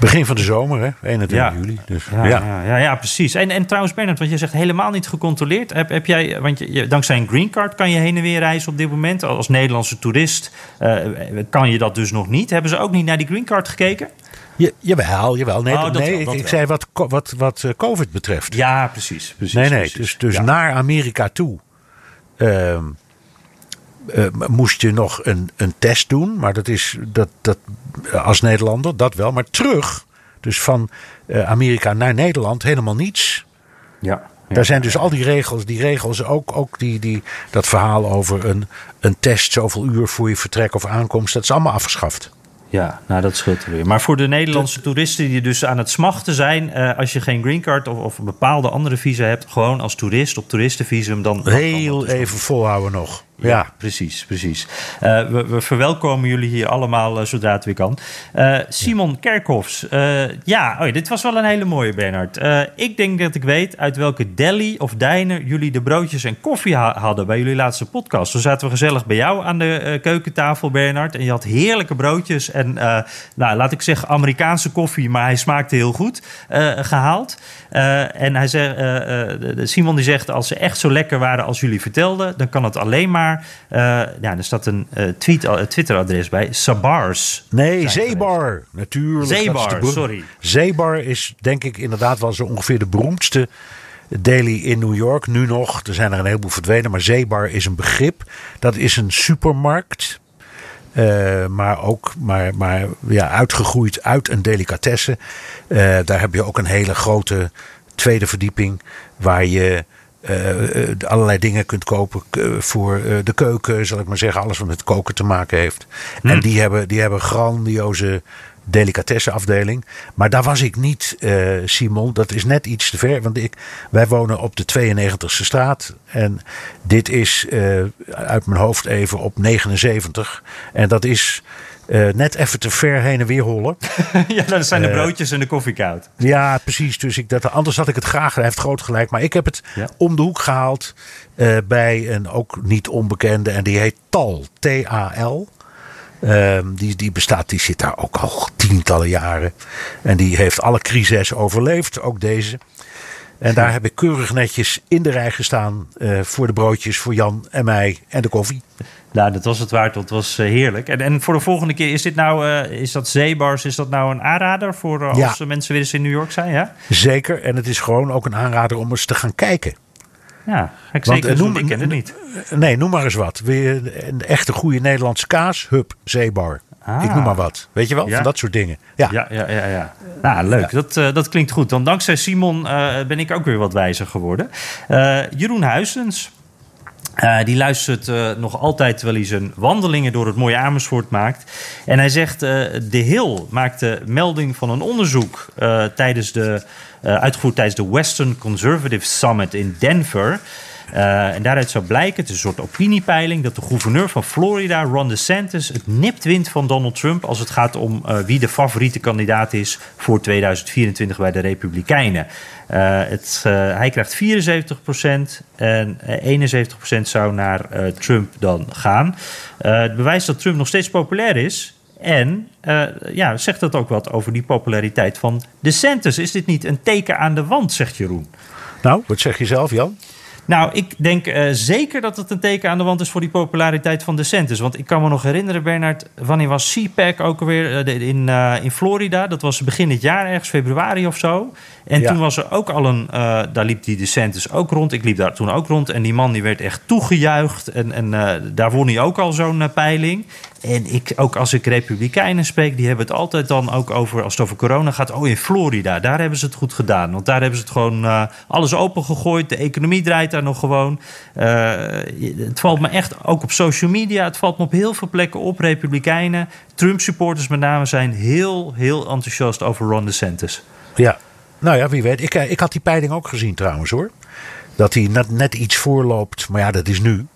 Begin van de zomer, hè? 21 Ja. juli. Dus, Ja, ja. ja. Precies. En, en trouwens, Bernard, want je zegt helemaal niet gecontroleerd. Heb, heb jij, want je, dankzij een green card kan je heen en weer reizen op dit moment. Als Nederlandse toerist eh, kan je dat dus nog niet. Hebben ze ook niet naar die green card gekeken? Ja, jawel, jawel. Nee, Oh, nee wel, ik, zei wat, wat, wat eh, COVID betreft. Ja, precies. precies nee, nee. precies. Dus, dus Ja. naar Amerika toe ehm, eh, moest je nog een, een test doen. Maar dat is dat, dat, als Nederlander, dat wel. Maar terug, dus van eh, Amerika naar Nederland, helemaal niets. Ja. ja. Daar zijn dus al die regels, die regels ook, ook die, die, dat verhaal over een, een test, zoveel uur voor je vertrek of aankomst, dat is allemaal afgeschaft. Ja, nou dat scheelt er weer. Maar voor de Nederlandse toeristen die dus aan het smachten zijn... eh, als je geen green card of, of een bepaalde andere visa hebt... gewoon als toerist op toeristenvisum... dan Heel even volhouden nog. Ja, precies, precies. Eh, we, we verwelkomen jullie hier allemaal eh, zodra het weer kan. Eh, Simon Kerkhoffs. ja, oh dit was wel een hele mooie, Bernard. Ik denk dat ik weet uit welke deli of diner jullie de broodjes en koffie ha- hadden bij jullie laatste podcast. Toen zaten we gezellig bij jou aan de keukentafel, Bernard. En je had heerlijke broodjes en, nou, laat ik zeggen, Amerikaanse koffie, maar hij smaakte heel goed, eh, gehaald. Eh, en hij de Simon die zegt, als ze echt zo lekker waren als jullie vertelden, dan kan het alleen maar. Eh, ja, er staat een eh, tweet, eh, Twitter-adres bij: Sabars. Nee, zijn Zeebar. Natuurlijk. beroem- sorry. Zeebar is denk ik inderdaad wel zo ongeveer de beroemdste deli in New York. Nu nog, er zijn er een heleboel verdwenen. Maar Zeebar is een begrip. Dat is een supermarkt. maar ook maar, maar, ja, uitgegroeid uit een delicatesse. Daar heb je ook een hele grote tweede verdieping. Waar je allerlei dingen kunt kopen k- voor eh, de keuken, zal ik maar zeggen. Alles wat met koken te maken heeft. En die hebben, die hebben grandioze delicatessenafdeling. Maar daar was ik niet, eh, Simon. Dat is net iets te ver. Want ik, wij wonen op de 92e straat. En dit is eh, uit mijn hoofd even op 79. En dat is eh, net even te ver heen en weer hollen. ja, dan zijn de Eh, broodjes en de koffie koud. Ja, precies. Dus ik, dat, anders had ik het graag. Hij heeft groot gelijk. Maar ik heb het Ja. om de hoek gehaald eh, bij een ook niet onbekende. En die heet Tal. T-A-L. Ehm, die, die bestaat, die zit daar ook al tientallen jaren. En die heeft alle crises overleefd, ook deze. En daar heb ik keurig netjes in de rij gestaan eh, voor de broodjes, voor Jan en mij en de koffie. Nou, dat was het waard, het was eh, heerlijk. En, en voor de volgende keer, is dit nou, eh, is dat Zeebars, is dat nou een aanrader voor eh, Ja. als mensen weer eens in New York zijn? Ja, Zeker. En het is gewoon ook een aanrader om eens te gaan kijken. ja ik Want, zeker noem- Ik ken het niet. Nee, noem maar eens wat. Je een echte goede Nederlandse kaas? Hup, zeebar. Ah. Ik noem maar wat. Weet je wel? Ja. Van dat soort dingen. Ja. Ja, ja, ja. ja. Nou, leuk. Dat, dat klinkt goed. Dan dankzij Simon ben ik ook weer wat wijzer geworden. Jeroen Huisens. Eh, die luistert eh, nog altijd terwijl hij zijn wandelingen door het mooie Amersfoort maakt. En hij zegt: eh, De Hill maakte melding van een onderzoek tijdens de, uitgevoerd tijdens de Western Conservative Summit in Denver. Eh, en daaruit zou blijken, het is een soort opiniepeiling, dat de gouverneur van Florida, Ron DeSantis, het nipt wint van Donald Trump als het gaat om eh, wie de favoriete kandidaat is voor 2024 bij de Republikeinen. Eh, het, hij krijgt 74% en eh, 71% zou naar Trump dan gaan. Het bewijst dat Trump nog steeds populair is. En ja, zegt dat ook wat over die populariteit van DeSantis? Is dit niet een teken aan de wand, zegt Jeroen? Nou, wat zeg je zelf, Jan? Nou, ik denk eh, zeker dat het een teken aan de wand is voor die populariteit van DeSantis. Want ik kan me nog herinneren, Bernard, wanneer was CPAC ook alweer eh, in, eh, in Florida? Dat was begin dit jaar, ergens februari of zo. En Ja. toen was er ook al een, daar liep die DeSantis ook rond. Ik liep daar toen ook rond. En die man die werd echt toegejuicht. En, en daar won hij ook al zo'n peiling. En ik, ook als ik Republikeinen spreek, die hebben het altijd dan ook over, als het over corona gaat, oh in Florida, daar hebben ze het goed gedaan. Want daar hebben ze het gewoon alles opengegooid. De economie draait daar nog gewoon. Eh, het valt me echt, ook op social media, het valt me op heel veel plekken op. Republikeinen, Trump-supporters met name, zijn heel, heel enthousiast over Ron DeSantis. Ja, nou ja, wie weet. Ik, eh, ik had die peiling ook gezien trouwens hoor. Dat hij net, net iets voorloopt. Maar ja, dat is nu.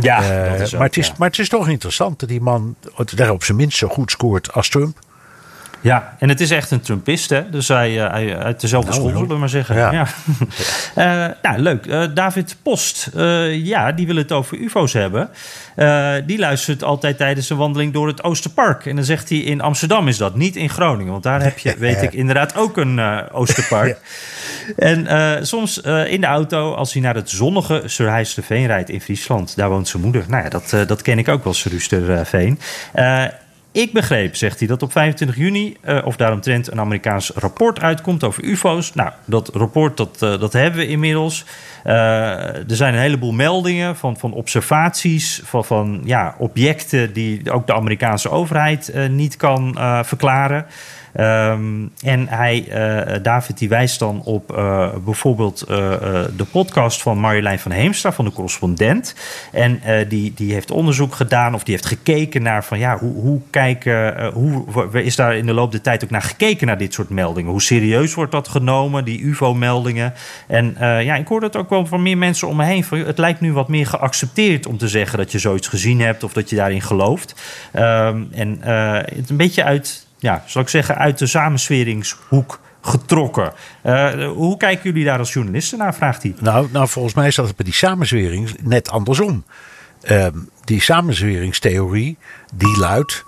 Ja, Eh, dat is ook, maar, het is, ja. maar het is toch interessant dat die man daar op zijn minst zo goed scoort als Trump. Ja, en het is echt een Trumpist, hè? Dus hij, eh, hij uit dezelfde Nou, school, zullen we maar zeggen. Ja. Ja. Eh, nou, leuk. Eh, David Post, ja, die wil het over ufo's hebben. Die luistert altijd tijdens een wandeling door het Oosterpark. En dan zegt hij, in Amsterdam is dat, niet in Groningen. Want daar heb je, weet ik, inderdaad ook een Oosterpark. En soms in de auto, als hij naar het zonnige Surhuisterveen rijdt in Friesland. Daar woont zijn moeder. Nou ja, dat, dat ken ik ook wel, Surhuisterveen. Eh ik begreep, zegt hij, dat op 25 juni eh, of daaromtrent een Amerikaans rapport uitkomt over UFO's. Nou, dat rapport dat, eh, dat hebben we inmiddels. Eh, er zijn een heleboel meldingen van, van observaties, van, van ja, objecten die ook de Amerikaanse overheid niet kan verklaren. Ehm, en hij, eh, David, die wijst dan op eh, bijvoorbeeld eh, de podcast van Marjolein van Heemstra van de correspondent. En die, die heeft onderzoek gedaan of die heeft gekeken naar van ja, hoe, hoe kijken, hoe is daar in de loop der tijd ook naar gekeken naar dit soort meldingen? Hoe serieus wordt dat genomen, die UFO-meldingen? En ja, ik hoor dat ook wel van meer mensen om me heen. Van, het lijkt nu wat meer geaccepteerd om te zeggen dat je zoiets gezien hebt of dat je daarin gelooft. Ehm, en het een beetje uit ja, zal ik zeggen, uit de samensweringshoek getrokken. Eh, hoe kijken jullie daar als journalisten naar, vraagt hij. Nou, nou, volgens mij is dat bij die samenzwering net andersom. Ehm, die samenzweringstheorie, die luidt...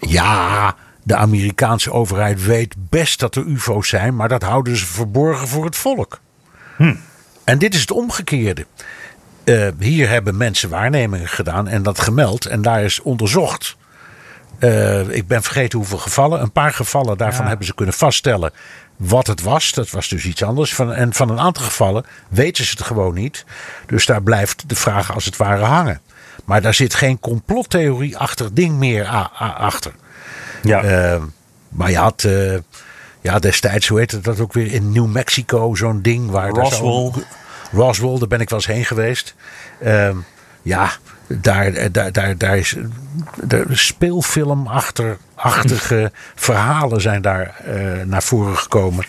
Ja, de Amerikaanse overheid weet best dat er ufo's zijn... maar dat houden ze verborgen voor het volk. En dit is het omgekeerde. Eh, hier hebben mensen waarnemingen gedaan en dat gemeld. En daar is onderzocht. Eh, ik ben vergeten hoeveel gevallen. Een paar gevallen daarvan Ja. hebben ze kunnen vaststellen wat het was. Dat was dus iets anders. Van, en van een aantal gevallen weten ze het gewoon niet. Dus daar blijft de vraag als het ware hangen. Maar daar zit geen complottheorie achter ding meer achter. Ja. Eh, maar je had eh, ja, destijds, hoe heette dat ook weer, in New Mexico zo'n ding. Waar daar zo- Roswell. Roswell, daar ben ik wel eens heen geweest. Ehm, ja, daar, daar, daar, daar is de speelfilmachtige verhalen zijn daar eh, naar voren gekomen.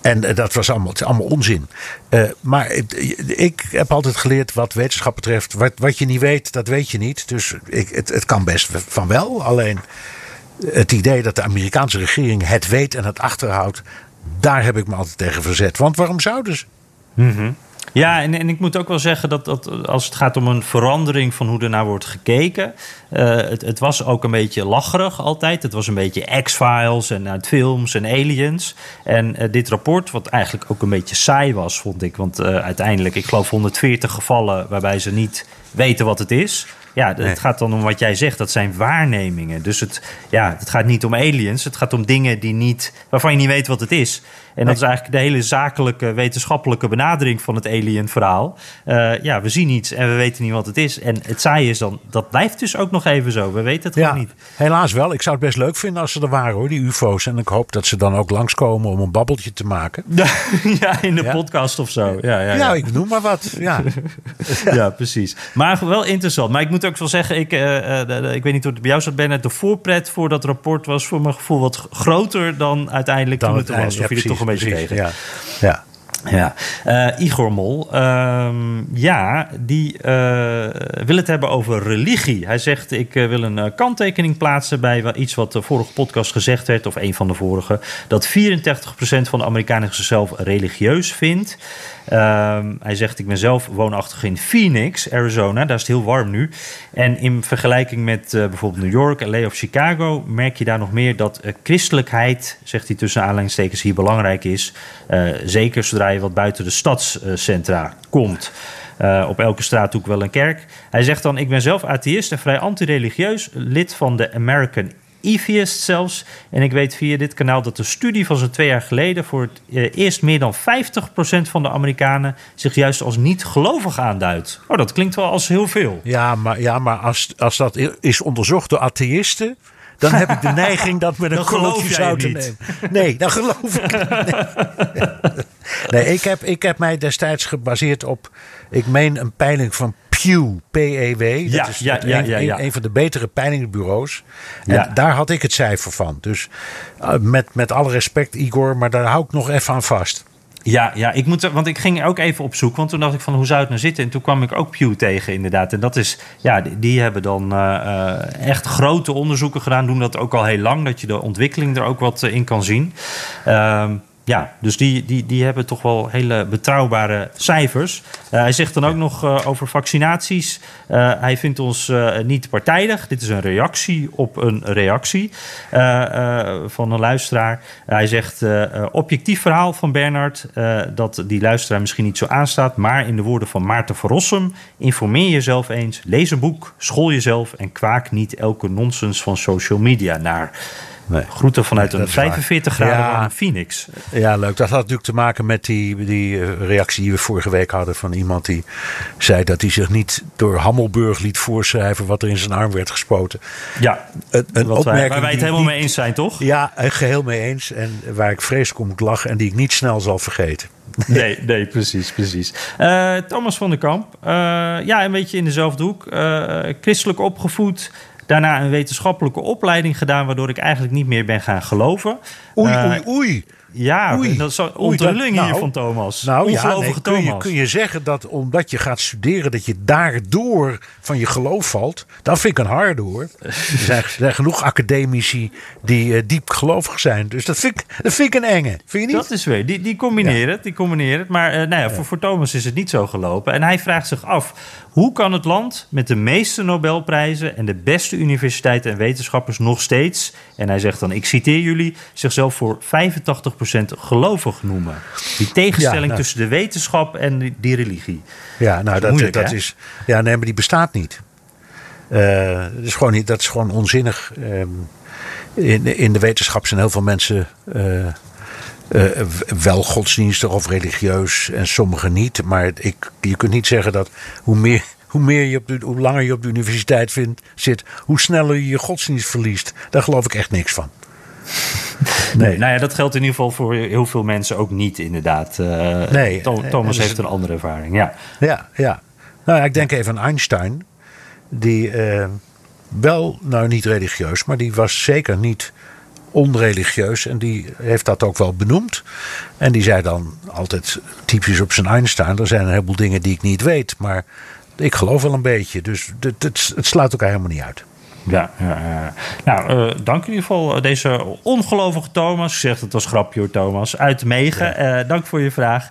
En eh, dat was allemaal, allemaal onzin. Eh, maar ik, ik heb altijd geleerd wat wetenschap betreft. Wat, wat je niet weet, dat weet je niet. Dus ik, het, het kan best van wel. Alleen het idee dat de Amerikaanse regering het weet en het achterhoudt. Daar heb ik me altijd tegen verzet. Want waarom zouden ze? Ja, en, en ik moet ook wel zeggen dat, dat als het gaat om een verandering van hoe er naar wordt gekeken. eh, het, het was ook een beetje lacherig altijd. Het was een beetje X-Files en uit films en aliens. En eh, dit rapport, wat eigenlijk ook een beetje saai was, vond ik. Want eh, uiteindelijk, ik geloof 140 gevallen waarbij ze niet weten wat het is. Ja, het gaat dan om wat jij zegt, dat zijn waarnemingen. Dus het, ja, het gaat niet om aliens, het gaat om dingen die niet, waarvan je niet weet wat het is. En dat is eigenlijk de hele zakelijke, wetenschappelijke benadering van het alien-verhaal. Eh, ja, we zien iets en we weten niet wat het is. En het saaie is dan, dat blijft dus ook nog even zo. We weten het Ja, gewoon niet. helaas wel. Ik zou het best leuk vinden als ze er waren hoor, die UFO's. En ik hoop dat ze dan ook langskomen om een babbeltje te maken. ja, in de Ja. podcast of zo. Ja, ja, Ja, ja. ik noem maar wat. Ja. ja, precies. Maar wel interessant. Maar ik moet ook wel zeggen, ik, eh, eh, ik weet niet hoe het bij jou zat, Bernard. De voorpret voor dat rapport was voor mijn gevoel wat groter dan uiteindelijk toen het was. Of je er toch een beetje precies, tegen. Ja. ja. Ja, Eh, Igor Mol, ehm, ja, die eh, wil het hebben over religie. Hij zegt, ik eh, wil een kanttekening plaatsen bij iets wat de vorige podcast gezegd werd, of een van de vorige, dat 84% van de Amerikanen zichzelf religieus vindt. Ehm, hij zegt, ik ben zelf woonachtig in Phoenix, Arizona, daar is het heel warm nu. En in vergelijking met eh, bijvoorbeeld New York, LA of Chicago, merk je daar nog meer dat eh, christelijkheid, zegt hij tussen aanleidingstekens, hier belangrijk is. Eh, zeker zodra je wat buiten de stadscentra komt. Op elke straathoek wel een kerk. Hij zegt dan: Ik ben zelf atheïst en vrij antireligieus, lid van de American Atheist zelfs. En ik weet via dit kanaal dat de studie van zo'n twee jaar geleden voor het eh, eerst meer dan 50% van de Amerikanen zich juist als niet gelovig aanduidt. Oh, dat klinkt wel als heel veel. Ja, maar, ja, maar als, als dat is onderzocht door atheïsten. Dan heb ik de neiging dat met een geloof zout te niet. nemen. Nee, dan geloof ik niet. Nee, nee ik, heb, ik heb mij destijds gebaseerd op. Ik meen een peiling van Pew, P-E-W. Dat Ja, is ja, ja, een, ja, ja. een- van de betere peilingbureaus. En Ja. daar had ik het cijfer van. Dus uh, met, met alle respect, Igor, maar daar hou ik nog even aan vast. Ja, ja ik moet, want ik ging ook even op zoek. Want toen dacht ik van hoe zou het nou zitten? En toen kwam ik ook Pew tegen inderdaad. En dat is, ja, die, die hebben dan eh, eh, echt grote onderzoeken gedaan. Doen dat ook al heel lang. Dat je de ontwikkeling er ook wat eh, in kan zien. Ehm, ja, dus die, die, die hebben toch wel hele betrouwbare cijfers. Eh, hij zegt dan ook nog eh, over vaccinaties. Eh, hij vindt ons niet partijdig. Dit is een reactie op een reactie van een luisteraar. hij zegt objectief verhaal van Bernard. dat die luisteraar misschien niet zo aanstaat. Maar in de woorden van Maarten van Rossum. Informeer jezelf eens. Lees een boek. School jezelf. En kwaak niet elke nonsens van social media naar. Nee. Groeten vanuit een is waar. 45 graden Ja. Phoenix. Ja, leuk. Dat had natuurlijk te maken met die, die eh, reactie die we vorige week hadden van iemand die zei dat hij zich niet door Hammelburg liet voorschrijven wat er in zijn arm werd gespoten. Ja, Een, opmerking waar wij het helemaal niet- mee eens zijn, toch? Ja, eh, geheel mee eens. En waar ik vreselijk om moet lachen en die ik niet snel zal vergeten. Nee, nee, precies, precies. Eh, Thomas van der Kamp, eh, ja, een beetje in dezelfde hoek. Christelijk opgevoed, daarna een wetenschappelijke opleiding gedaan... waardoor ik eigenlijk niet meer ben gaan geloven. Oei, Eh, oei, oei. Ja, Oei. dat is dat- onthulling hier nou, van Thomas. Nou ja, nee, kun, je, Thomas. kun je zeggen dat omdat je gaat studeren... dat je daardoor van je geloof valt? Dat vind ik een harde hoor. Er zijn, er zijn genoeg academici die eh, diep gelovig zijn. Dus dat vind, ik, dat vind ik een enge. Vind je niet? Dat is weer, die, die combineren het, die combineren het. Maar eh, nou ja, voor, voor Thomas is het niet zo gelopen. En hij vraagt zich af, hoe kan het land met de meeste Nobelprijzen... en de beste universiteiten en wetenschappers nog steeds... en hij zegt dan, ik citeer jullie... zichzelf voor 85% gelovig noemen. Die tegenstelling Ja, nou. tussen de wetenschap en die, die religie. Ja, nou, dat, Moeilijk, dat hè? is. Ja, nee, maar die bestaat niet. Eh, dat, is gewoon niet dat is gewoon onzinnig. Ehm, in, in de wetenschap zijn heel veel mensen eh, eh, wel godsdienstig of religieus en sommigen niet. Maar ik, je kunt niet zeggen dat hoe meer. Hoe, meer je op de, hoe langer je op de universiteit vindt, zit, hoe sneller je je godsdienst verliest. Daar geloof ik echt niks van. Nee. Nou ja, dat geldt in ieder geval voor heel veel mensen ook niet, inderdaad. Eh, Nee, eh, Thomas dus- heeft een andere ervaring, ja. Ja, ja. Nou ja, ik denk even aan Einstein. Die wel, nou niet religieus, maar die was zeker niet onreligieus. En die heeft dat ook wel benoemd. En die zei dan altijd typisch op zijn Einstein: er zijn een heleboel dingen die ik niet weet. Maar ik geloof wel een beetje. Dus het, het, sluit elkaar helemaal niet uit. Ja, ja, ja. nou, eh, dank in ieder geval eh, deze ongelovige Thomas. Ik zeg het als grapje hoor, Thomas. Uit Megen. Eh, dank voor je vraag.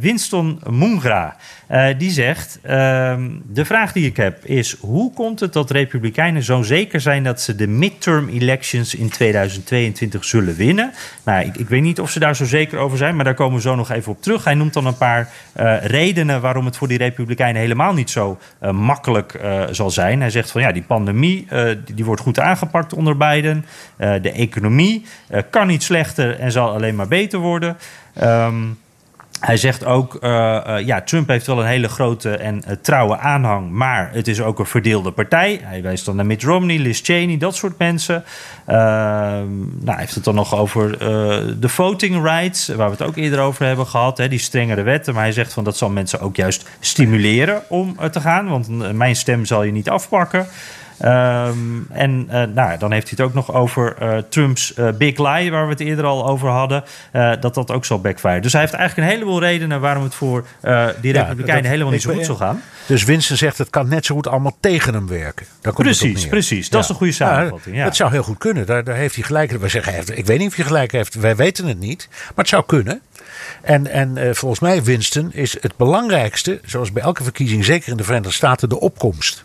Winston Mungra, eh, die zegt... ehm, de vraag die ik heb is... hoe komt het dat republikeinen zo zeker zijn... dat ze de midterm elections in 2022 zullen winnen? Nou, ik, weet niet of ze daar zo zeker over zijn... maar daar komen we zo nog even op terug. Hij noemt dan een paar eh, redenen... waarom het voor die republikeinen helemaal niet zo eh, makkelijk zal zijn. Hij zegt van ja, die pandemie die, die wordt goed aangepakt onder Biden. De economie kan niet slechter en zal alleen maar beter worden. Ehm, hij zegt ook, eh, eh, ja, Trump heeft wel een hele grote en eh, trouwe aanhang, maar het is ook een verdeelde partij. Hij wijst dan naar Mitt Romney, Liz Cheney, dat soort mensen. Ehm, nou, hij heeft het dan nog over de voting rights, waar we het ook eerder over hebben gehad, hè, die strengere wetten. Maar hij zegt van dat zal mensen ook juist stimuleren om te gaan, want mijn stem zal je niet afpakken. Ehm, en eh, nou, dan heeft hij het ook nog over eh, Trumps eh, big lie, waar we het eerder al over hadden, dat dat ook zal backfire. Dus hij heeft eigenlijk een heleboel redenen waarom het voor die Ja, Republikeinen dat- helemaal niet zo goed zal gaan. Dus Winston zegt het kan net zo goed allemaal tegen hem werken. Daar komt Precies, precies. Dat is een goede samenvatting, ja. Dat zou heel goed kunnen. Daar, daar heeft hij gelijk. Wij zeggen, ik weet niet of hij gelijk heeft. Wij weten het niet. Maar het zou kunnen. En, en volgens mij, Winston, is het belangrijkste, zoals bij elke verkiezing, zeker in de Verenigde Staten, de opkomst.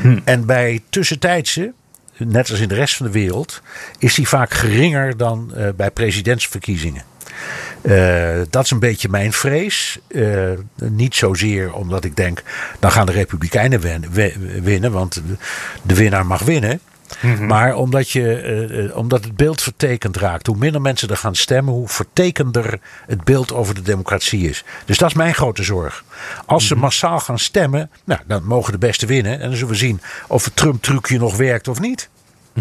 Hm. En bij tussentijdse, net als in de rest van de wereld, is die vaak geringer dan eh, bij presidentsverkiezingen. Eh, dat is een beetje mijn vrees. Eh, niet zozeer omdat ik denk, dan gaan de Republikeinen winnen, want de winnaar mag winnen. Maar omdat, je, eh, eh, omdat het beeld vertekend raakt. Hoe minder mensen er gaan stemmen, hoe vertekender het beeld over de democratie is. Dus dat is mijn grote zorg. Als ze massaal gaan stemmen, nou, dan mogen de beste winnen. En dan zullen we zien of het Trump-trucje nog werkt of niet.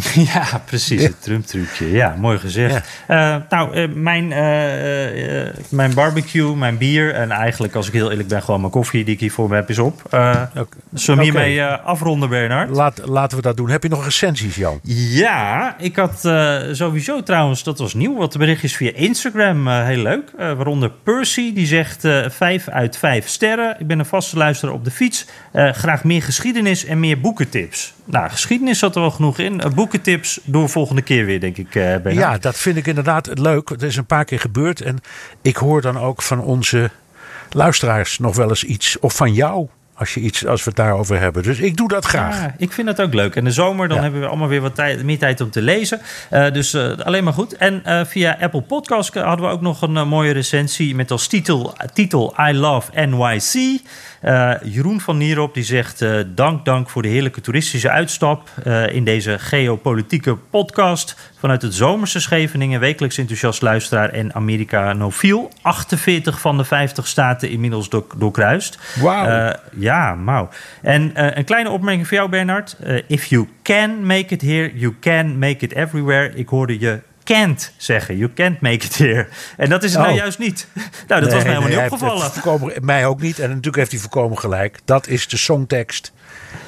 Ja, precies. Het Trump-trucje. Ja, mooi gezegd. Eh, nou, eh, mijn, eh, mijn barbecue, mijn bier... en eigenlijk, als ik heel eerlijk ben, gewoon mijn koffie die ik hier voor me heb, is op. Eh Zullen we hiermee afronden, Bernard? Laat, laten we dat doen. Heb je nog recensies, Jan? Ja, ik had sowieso trouwens, dat was nieuw, wat berichtjes via Instagram. heel leuk. Waaronder Percy, die zegt eh 5 uit 5 sterren. Ik ben een vaste luisteraar op de fiets. Graag meer geschiedenis en meer boekentips. Nou, geschiedenis zat er wel genoeg in. Eh, boekentips door volgende keer weer, denk ik, eh. Ja, dat vind ik inderdaad leuk. Het is een paar keer gebeurd. En ik hoor dan ook van onze luisteraars nog wel eens iets. Of van jou, als, je iets, als we het daarover hebben. Dus ik doe dat graag. Ja, ik vind dat ook leuk. En de zomer, dan Ja. hebben we allemaal weer wat tijd, meer tijd om te lezen. Eh, dus eh, alleen maar goed. En eh, via Apple Podcast hadden we ook nog een mooie recensie met als titel, titel I Love NYC. Jeroen van Nierop die zegt dank, dank voor de heerlijke toeristische uitstap in deze geopolitieke podcast. Vanuit het zomerse Scheveningen, wekelijks enthousiast luisteraar en Amerikanofiel. 48 van de 50 staten inmiddels door, doorkruist. Wauw. Eh, ja, mauw. En eh, een kleine opmerking voor jou, Bernard. Eh, if you can make it here, you can make it everywhere. Ik hoorde je can't zeggen. You can't make it here. En dat is het nou Oh. juist niet. Nou, dat was mij helemaal Nee, niet opgevallen. het volkomen- mij ook niet. En natuurlijk heeft hij voorkomen gelijk. Dat is de songtekst.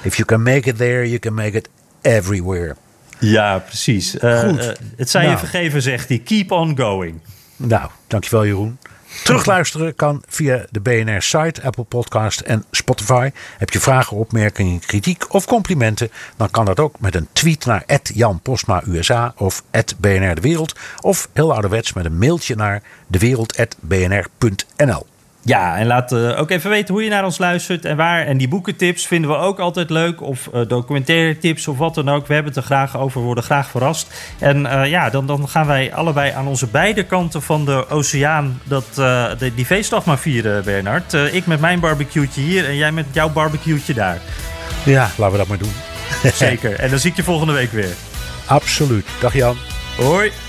If you can make it there, you can make it everywhere. Ja, precies. Eh, Goed. eh, het zij je Nou. vergeven, zegt hij. Keep on going. Nou, dankjewel Jeroen. Terugluisteren kan via de BNR-site, Apple Podcast en Spotify. Heb je vragen, opmerkingen, kritiek of complimenten? Dan kan dat ook met een tweet naar Jan Postma USA of BNR De Wereld. Of heel ouderwets met een mailtje naar dewereld.bnr.nl. Ja, en laat eh, ook even weten hoe je naar ons luistert en waar. En die boekentips vinden we ook altijd leuk. Of eh, documentaire tips of wat dan ook. We hebben het er graag over, we worden graag verrast. En eh, ja, dan, dan gaan wij allebei aan onze beide kanten van de oceaan dat, de, die feestdag maar vieren, Bernard. Ik met mijn barbecue'tje hier en jij met jouw barbecue'tje daar. Ja, laten we dat maar doen. Zeker. En dan zie ik je volgende week weer. Absoluut. Dag Jan. Hoi.